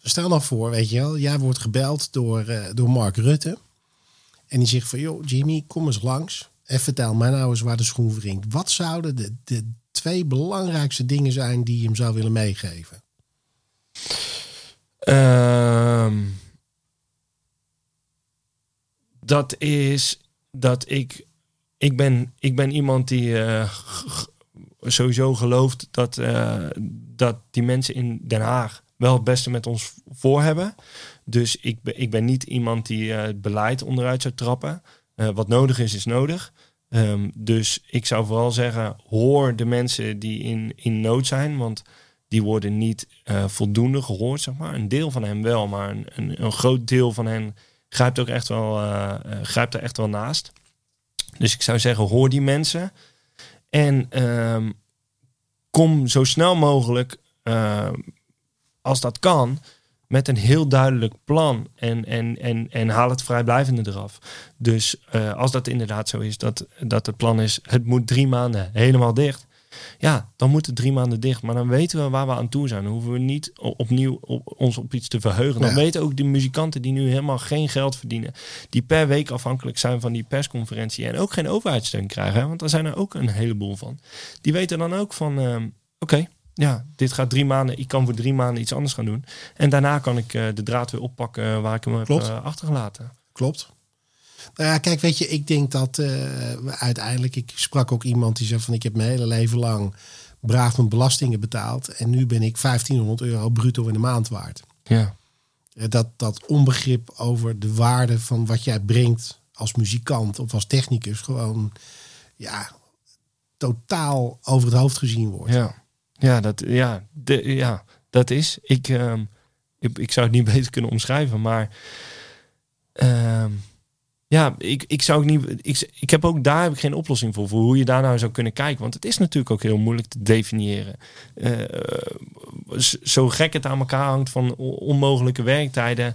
stel nou voor, weet je wel, jij wordt gebeld door, door Mark Rutte. En die zegt van, joh, Jimmy, kom eens langs. En vertel mij nou eens waar de schoen wringt. Wat zouden de, de twee belangrijkste dingen zijn die je hem zou willen meegeven? Ehm, dat is dat ik. Ik ben, ik ben iemand die uh, sowieso gelooft dat, uh, dat die mensen in Den Haag wel het beste met ons voor hebben. Dus ik ben, ik ben niet iemand die uh, het beleid onderuit zou trappen. wat nodig is, is nodig. Um, dus ik zou vooral zeggen, hoor de mensen die in, in nood zijn. Want die worden niet uh, voldoende gehoord, zeg maar. Een deel van hen wel, maar een, een, een groot deel van hen grijpt ook echt wel, uh, grijpt er echt wel naast. Dus ik zou zeggen, hoor die mensen. En um, kom zo snel mogelijk, als dat kan, met een heel duidelijk plan en, en, en, en haal het vrijblijvende eraf. Dus als dat inderdaad zo is, dat, dat het plan is, het moet drie maanden helemaal dicht. Ja, dan moet het drie maanden dicht. Maar dan weten we waar we aan toe zijn. Dan hoeven we niet opnieuw op, ons op iets te verheugen. Dan weten ook de muzikanten die nu helemaal geen geld verdienen. Die per week afhankelijk zijn van die persconferentie. En ook geen overheidssteun krijgen. Want daar zijn er ook een heleboel van. Die weten dan ook van, uh, oké, ja, dit gaat drie maanden. Ik kan voor drie maanden iets anders gaan doen. En daarna kan ik uh, de draad weer oppakken waar ik hem heb uh, achtergelaten. Klopt. Nou ja, kijk, weet je, ik denk dat uiteindelijk, ik sprak ook iemand die zei van ik heb mijn hele leven lang braaf mijn belastingen betaald. En nu ben ik 1500 euro bruto in de maand waard. Ja. Dat, dat onbegrip over de waarde van wat jij brengt als muzikant of als technicus gewoon ja, totaal over het hoofd gezien wordt. Ja. Ja, dat, ja, de, ja, dat is. Ik, uh, ik, ik, zou het niet (laughs) beter kunnen omschrijven, maar uh, ja, ik, ik zou ook niet. Ik, ik heb ook daar heb ik geen oplossing voor, voor hoe je daar nou zou kunnen kijken. Want het is natuurlijk ook heel moeilijk te definiëren. Uh, zo gek het aan elkaar hangt van onmogelijke werktijden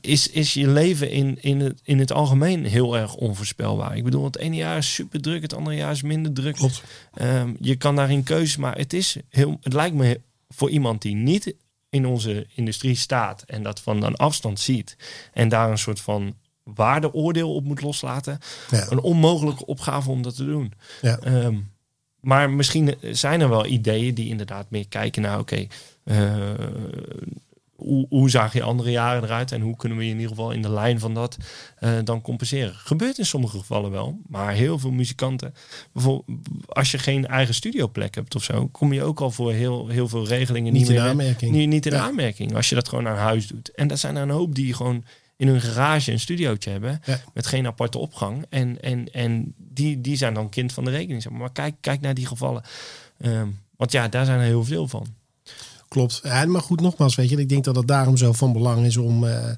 is, is je leven in, in, het, in het algemeen heel erg onvoorspelbaar. Ik bedoel, het ene jaar is super druk, het andere jaar is minder druk. Um, je kan daarin keuze, maar het, is heel, het lijkt me voor iemand die niet in onze industrie staat en dat van een afstand ziet en daar een soort van waardeoordeel op moet loslaten, ja. een onmogelijke opgave om dat te doen. Ja. Um, maar misschien zijn er wel ideeën die inderdaad meer kijken naar, oké, okay, uh, hoe, hoe zag je andere jaren eruit en hoe kunnen we in ieder geval in de lijn van dat uh, dan compenseren? Gebeurt in sommige gevallen wel, maar heel veel muzikanten, bijvoorbeeld als je geen eigen studioplek hebt of zo, kom je ook al voor heel, heel veel regelingen niet, niet in meer aanmerking. Niet, niet in ja. aanmerking als je dat gewoon aan huis doet. En dat zijn er een hoop die gewoon in hun garage een studiootje hebben ja. met geen aparte opgang en, en, en die, die zijn dan kind van de rekening. Maar kijk, kijk naar die gevallen. Um, want ja, daar zijn er heel veel van. Klopt. Ja, maar goed, nogmaals, weet je, ik denk dat het daarom zo van belang is om uh,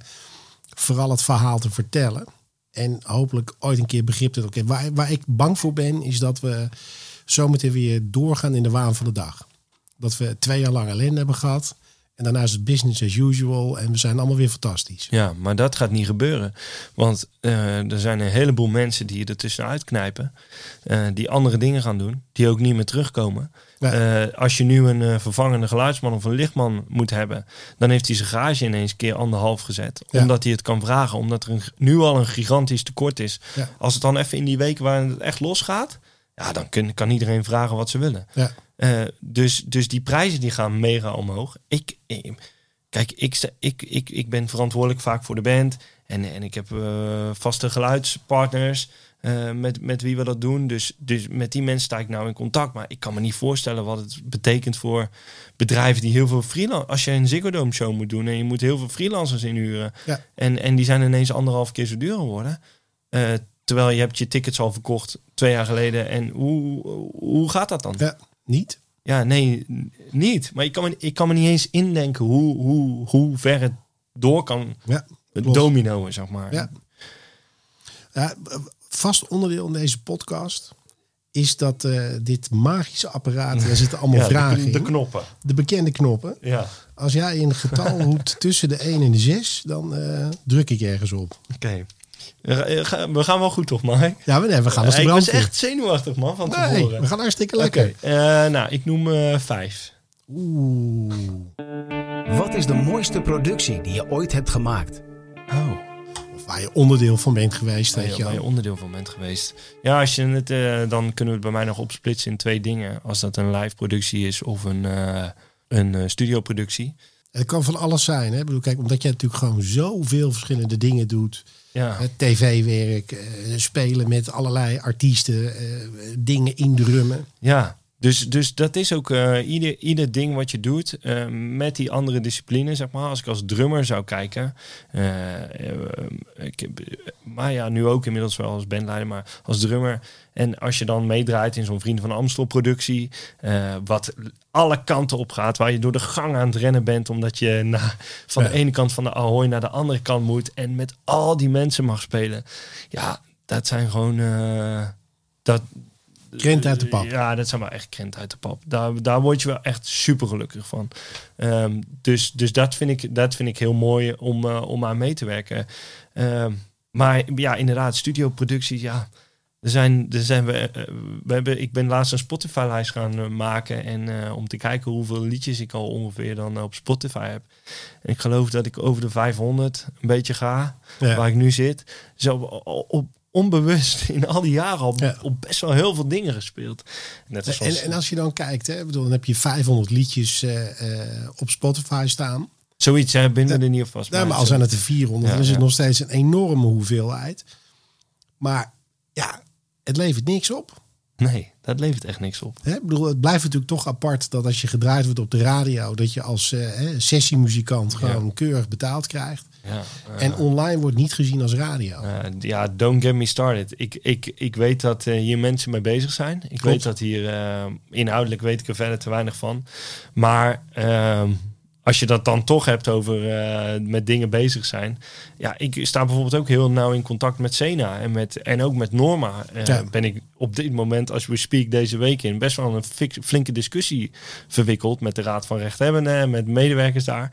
vooral het verhaal te vertellen. En hopelijk ooit een keer begrip te oké, waar, waar ik bang voor ben, is dat we zometeen weer doorgaan in de waan van de dag. Dat we twee jaar lang ellende hebben gehad. En daarna is het business as usual en we zijn allemaal weer fantastisch. Ja, maar dat gaat niet gebeuren. Want uh, er zijn een heleboel mensen die er tussenuit knijpen. Uh, die andere dingen gaan doen. Die ook niet meer terugkomen. Ja. Uh, als je nu een vervangende geluidsman of een lichtman moet hebben, dan heeft hij zijn garage ineens keer anderhalf gezet. Ja. Omdat hij het kan vragen, omdat er een, nu al een gigantisch tekort is. Ja. Als het dan even in die weken waar het echt losgaat, ja, dan kun, kan iedereen vragen wat ze willen. Ja. Uh, dus, dus die prijzen die gaan mega omhoog. Ik, ik kijk, ik, ik, ik, ik ben verantwoordelijk vaak voor de band. En, en ik heb vaste geluidspartners. Uh, met, met wie we dat doen. Dus, dus met die mensen sta ik nou in contact. Maar ik kan me niet voorstellen wat het betekent voor bedrijven die heel veel freelance. Als je een Ziggo Dome show moet doen en je moet heel veel freelancers inhuren. Ja. En, en die zijn ineens anderhalf keer zo duur geworden. Terwijl je hebt je tickets al verkocht twee jaar geleden. En hoe, hoe gaat dat dan? Ja, niet. Ja, nee, niet. Maar ik kan me, ik kan me niet eens indenken hoe, hoe, hoe ver het door kan ja, dominoen, zeg maar. Ja. Ja, vast onderdeel in deze podcast is dat eh, dit magische apparaat, daar zitten allemaal (laughs) Ja, de- vragen de, in. knoppen. De bekende knoppen. Ja, Als jij een getal roept tussen de 1 en de 6, dan eh, druk ik ergens op. oké. We gaan wel goed toch, Mike? Ja, we, nee, we gaan als de ik was echt zenuwachtig, man, van Nee, tevoren. we gaan hartstikke lekker. eh, nou, ik noem eh, vijf. Oeh. Wat is de mooiste productie die je ooit hebt gemaakt? Oh. Of waar je onderdeel van bent geweest, weet Waar je je wel. onderdeel van bent geweest. Ja, als je het, eh, dan kunnen we het bij mij nog opsplitsen in twee dingen. Als dat een live productie is of een, eh een eh, studioproductie. Het kan van alles zijn. Hè? Ik bedoel, kijk, omdat jij natuurlijk gewoon zoveel verschillende dingen doet. Ja, Hè, TV-werk, eh, spelen met allerlei artiesten, eh, dingen indrummen. ja. Dus, dus dat is ook eh, ieder, ieder ding wat je doet eh, met die andere discipline, zeg maar. Als ik als drummer zou kijken, eh, ik heb, maar ja, nu ook inmiddels wel als bandleider, maar als drummer. En als je dan meedraait in zo'n Vrienden van Amstel productie, wat alle kanten op gaat, waar je door de gang aan het rennen bent, omdat je na, van Ja. de ene kant van de Ahoy naar de andere kant moet en met al die mensen mag spelen. Ja, dat zijn gewoon... dat, Krent uit de pap. ja, dat zijn wel echt krent uit de pap. Daar, daar word je wel echt super gelukkig van. Ehm, dus dus dat, vind ik, dat vind ik heel mooi om, eh, om aan mee te werken. Ehm, maar ja, inderdaad, studioproducties, ja. Er zijn, er zijn we, eh, we hebben, ik ben laatst een Spotify-lijst gaan eh, maken. En om te kijken hoeveel liedjes ik al ongeveer dan op Spotify heb. En ik geloof dat ik over de 500 een beetje ga Ja. waar ik nu zit. Zo op, op- onbewust in al die jaren al Ja. op best wel heel veel dingen gespeeld. Net als En, en als je dan kijkt, hè, bedoel, dan heb je 500 liedjes eh, eh, op Spotify staan. zoiets hè, binnen er niet op vast. Nou, maar al zijn het er 400, Ja, dan is het nog steeds een enorme hoeveelheid. Maar ja, het levert niks op. Nee, dat levert echt niks op. Hè? Bedoel, het blijft natuurlijk toch apart dat als je gedraaid wordt op de radio, dat je als eh, hè, sessiemuzikant gewoon keurig betaald krijgt. Ja, En online wordt niet gezien als radio. ja, don't get me started. Ik, ik, ik weet dat eh, hier mensen mee bezig zijn. Ik weet dat hier eh, inhoudelijk weet ik er verder te weinig van. Maar ehm, als je dat dan toch hebt over eh, met dingen bezig zijn. Ja, ik sta bijvoorbeeld ook heel nauw in contact met Sena en, met, en ook met Norma. Ja. Ben ik op dit moment, als we speak deze week in, best wel een flinke discussie verwikkeld met de Raad van Rechthebbenden en met medewerkers daar.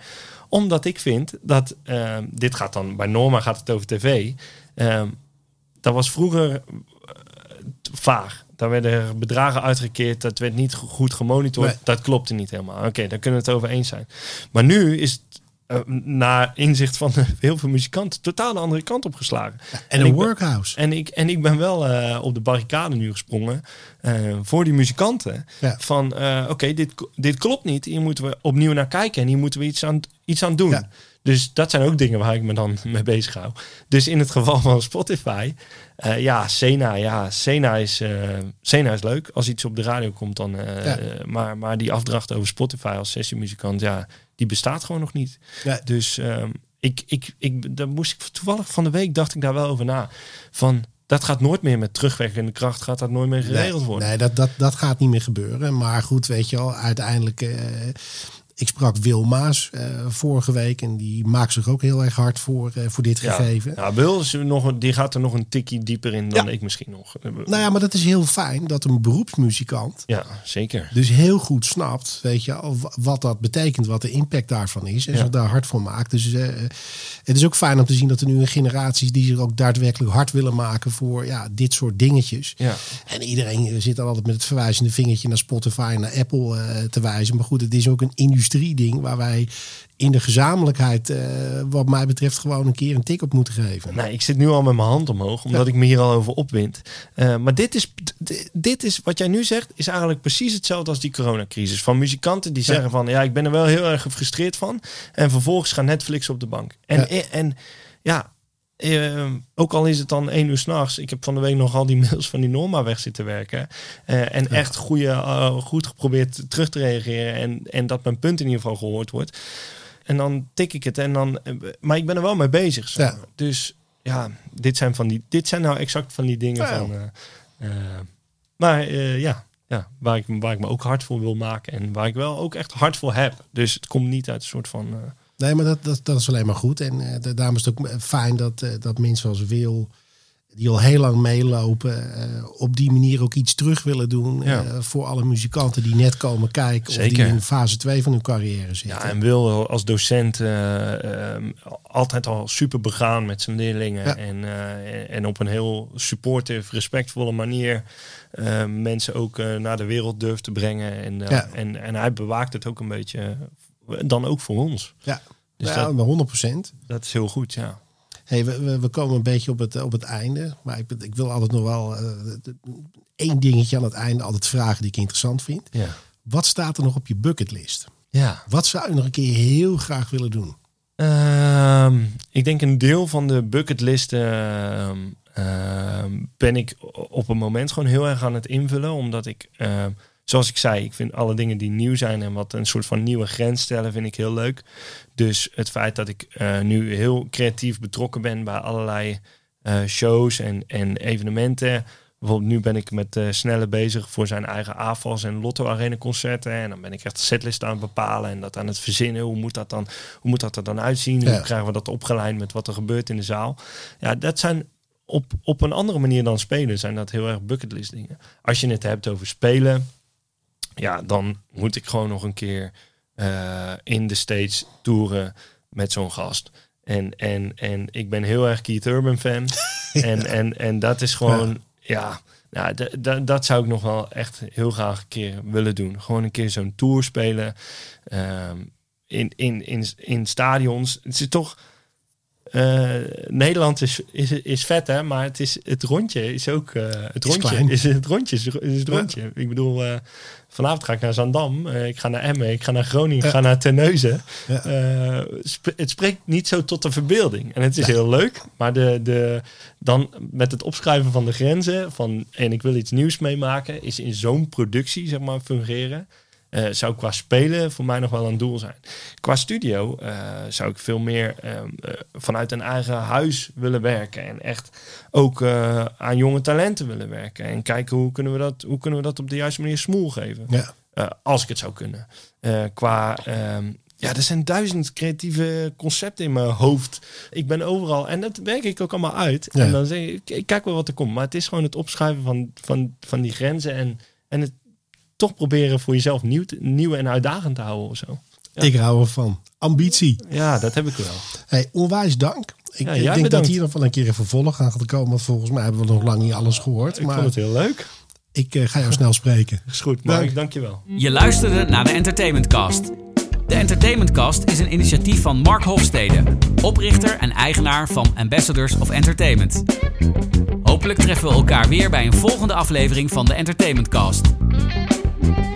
Omdat ik vind dat, eh, dit gaat dan, bij Norma gaat het over tv. eh, dat was vroeger eh, vaag. Daar werden bedragen uitgekeerd, dat werd niet go- goed gemonitord. Nee. Dat klopte niet helemaal. Oké, daar kunnen we het over eens zijn. Maar nu is het, eh, naar inzicht van (laughs) heel veel muzikanten, totaal de andere kant op geslagen. En een ben- workhouse. En ik, en ik ben wel eh, op de barricade nu gesprongen voor die muzikanten. Ja. Van oké, dit, dit klopt niet. Hier moeten we opnieuw naar kijken en hier moeten we iets aan, iets aan doen. Ja. Dus dat zijn ook dingen waar ik me dan (laughs) mee bezig hou. Dus in het geval van Spotify, eh, ja, Sena, ja, Sena is, eh, Sena is leuk. Als iets op de radio komt, dan. eh, Ja. maar, maar die afdracht over Spotify als sessiemuzikant, ja, die bestaat gewoon nog niet. Ja. Dus ehm, ik, ik, ik, daar moest ik toevallig van de week dacht ik daar wel over na. Van dat gaat nooit meer met terugwerkende kracht, gaat dat nooit meer geregeld nee, worden. Nee, dat, dat, dat gaat niet meer gebeuren. Maar goed, weet je wel, uiteindelijk. Eh, ik sprak Wil Maas eh, vorige week en die maakt zich ook heel erg hard voor, eh, voor dit gegeven. Ja, Wil is nog, die gaat er nog een tikkie dieper in dan Ja. ik misschien nog. Nou ja, maar dat is heel fijn dat een beroepsmuzikant Ja, zeker. dus heel goed snapt, weet je, wat dat betekent, wat de impact daarvan is. En Ja. zich daar hard voor maakt. Dus eh, het is ook fijn om te zien dat er nu een generaties die zich ook daadwerkelijk hard willen maken voor ja, dit soort dingetjes. Ja. En iedereen eh, zit dan altijd met het verwijzende vingertje naar Spotify en naar Apple eh, te wijzen. Maar goed, het is ook een industrieding waar wij in de gezamenlijkheid, eh, wat mij betreft, gewoon een keer een tik op moeten geven. Nou, ik zit nu al met mijn hand omhoog, omdat ik me hier al over opwind. Eh, maar dit is, dit is, wat jij nu zegt, is eigenlijk precies hetzelfde als die coronacrisis. Van muzikanten die Ja. zeggen van, ja, ik ben er wel heel erg gefrustreerd van. En vervolgens gaan Netflix op de bank. En Ja. en, en ja, eh, ook al is het dan één uur s'nachts. Ik heb van de week nog al die (laughs) mails van die Norma weg zitten werken. Eh, en echt goede, eh, goed geprobeerd terug te reageren. En, en dat mijn punt in ieder geval gehoord wordt. En dan tik ik het en dan. eh, Maar ik ben er wel mee bezig. Ja. Dus ja, dit zijn, van die, dit zijn nou exact van die dingen Ja. van. maar ja, ja waar, ik, waar ik me ook hard voor wil maken. En waar ik wel ook echt hard voor heb. Dus het komt niet uit een soort van. Nee, maar dat, dat, dat is alleen maar goed. En da- daarom is het ook fijn dat, eh, dat mensen als Wil die al heel lang meelopen. eh, op die manier ook iets terug willen doen Ja. voor alle muzikanten die net komen kijken. Of Zeker. die in fase 2 van hun carrière zitten. Ja, en Wil als docent eh, ehm, altijd al super begaan met zijn leerlingen. Ja. En, en op een heel supportive, respectvolle manier mensen ook naar de wereld durft te brengen. En, Ja. en, en hij bewaakt het ook een beetje, dan ook voor ons. ja, Dus ja dat, 100%. dat is heel goed, ja. Hey, we, we, komen een beetje op het, op het einde. Maar ik, ik wil altijd nog wel eh, één dingetje aan het einde altijd vragen die ik interessant vind. Ja. Wat staat er nog op je bucketlist? ja. Wat zou je nog een keer heel graag willen doen? Ehm, ik denk een deel van de bucketlist ehm, ehm, ben ik op een moment gewoon heel erg aan het invullen. Omdat ik, zoals ik zei, ik vind alle dingen die nieuw zijn en wat een soort van nieuwe grens stellen, vind ik heel leuk. Dus het feit dat ik eh, nu heel creatief betrokken ben bij allerlei eh, shows en, en evenementen. Bijvoorbeeld nu ben ik met eh, Snelle bezig voor zijn eigen AFAS en Lotto Arena concerten. En dan ben ik echt de setlist aan het bepalen en dat aan het verzinnen. Hoe moet dat dan, hoe moet dat er dan uitzien? Ja. Hoe krijgen we dat opgeleid met wat er gebeurt in de zaal? Ja, dat zijn op, op een andere manier dan spelen, zijn dat heel erg bucketlist dingen. Als je het hebt over spelen, ja, dan moet ik gewoon nog een keer eh, in de States toeren met zo'n gast. En, en, en ik ben heel erg Keith Urban fan. (laughs) en, en, en dat is gewoon, ja, nou, d- d- dat zou ik nog wel echt heel graag een keer willen doen. Gewoon een keer zo'n tour spelen. ehm, in, in, in, in stadions. Het is toch. eh, Nederland is, is, is vet, hè? Maar het, is, het rondje is ook. eh, het Is rondje is het rondje. Is, is het rondje. Ik bedoel, vanavond ga ik naar Zandam. eh, ik ga naar Emmen. Ik ga naar Groningen. Ik ga naar Terneuzen. Eh, sp- het spreekt niet zo tot de verbeelding. En het is heel leuk. Maar de, de, dan met het opschrijven van de grenzen. Van, en ik wil iets nieuws meemaken. Is in zo'n productie, zeg maar, fungeren. Eh, zou qua spelen voor mij nog wel een doel zijn. Qua studio eh, zou ik veel meer ehm, eh, vanuit een eigen huis willen werken. En echt ook aan jonge talenten willen werken. En kijken hoe kunnen we dat, hoe kunnen we dat op de juiste manier smoel geven. Ja. Als ik het zou kunnen. Qua, ehm, ja, er zijn duizend creatieve concepten in mijn hoofd. Ik ben overal en dat werk ik ook allemaal uit. Ja. En dan zeg ik, ik kijk wel wat er komt. Maar het is gewoon het opschuiven van, van, van die grenzen en, en het toch proberen voor jezelf nieuw, nieuw en uitdagend te houden of zo. Ja. Ik hou ervan. Ambitie. Ja, dat heb ik wel. Hey, onwijs dank. Ik, Ja, ik jij denk dat hier nog wel een keer een vervolg aan gaat komen. Want volgens mij hebben we nog lang niet alles gehoord. Ik maar vond het heel leuk. ik eh, ga jou snel spreken. Is goed, Dank. Mark. Dank je wel. Je luisterde naar de Entertainment Cast. De Entertainment Cast is een initiatief van Mark Hofstede, oprichter en eigenaar van Ambassadors of Entertainment. Hopelijk treffen we elkaar weer bij een volgende aflevering van de Entertainment Cast.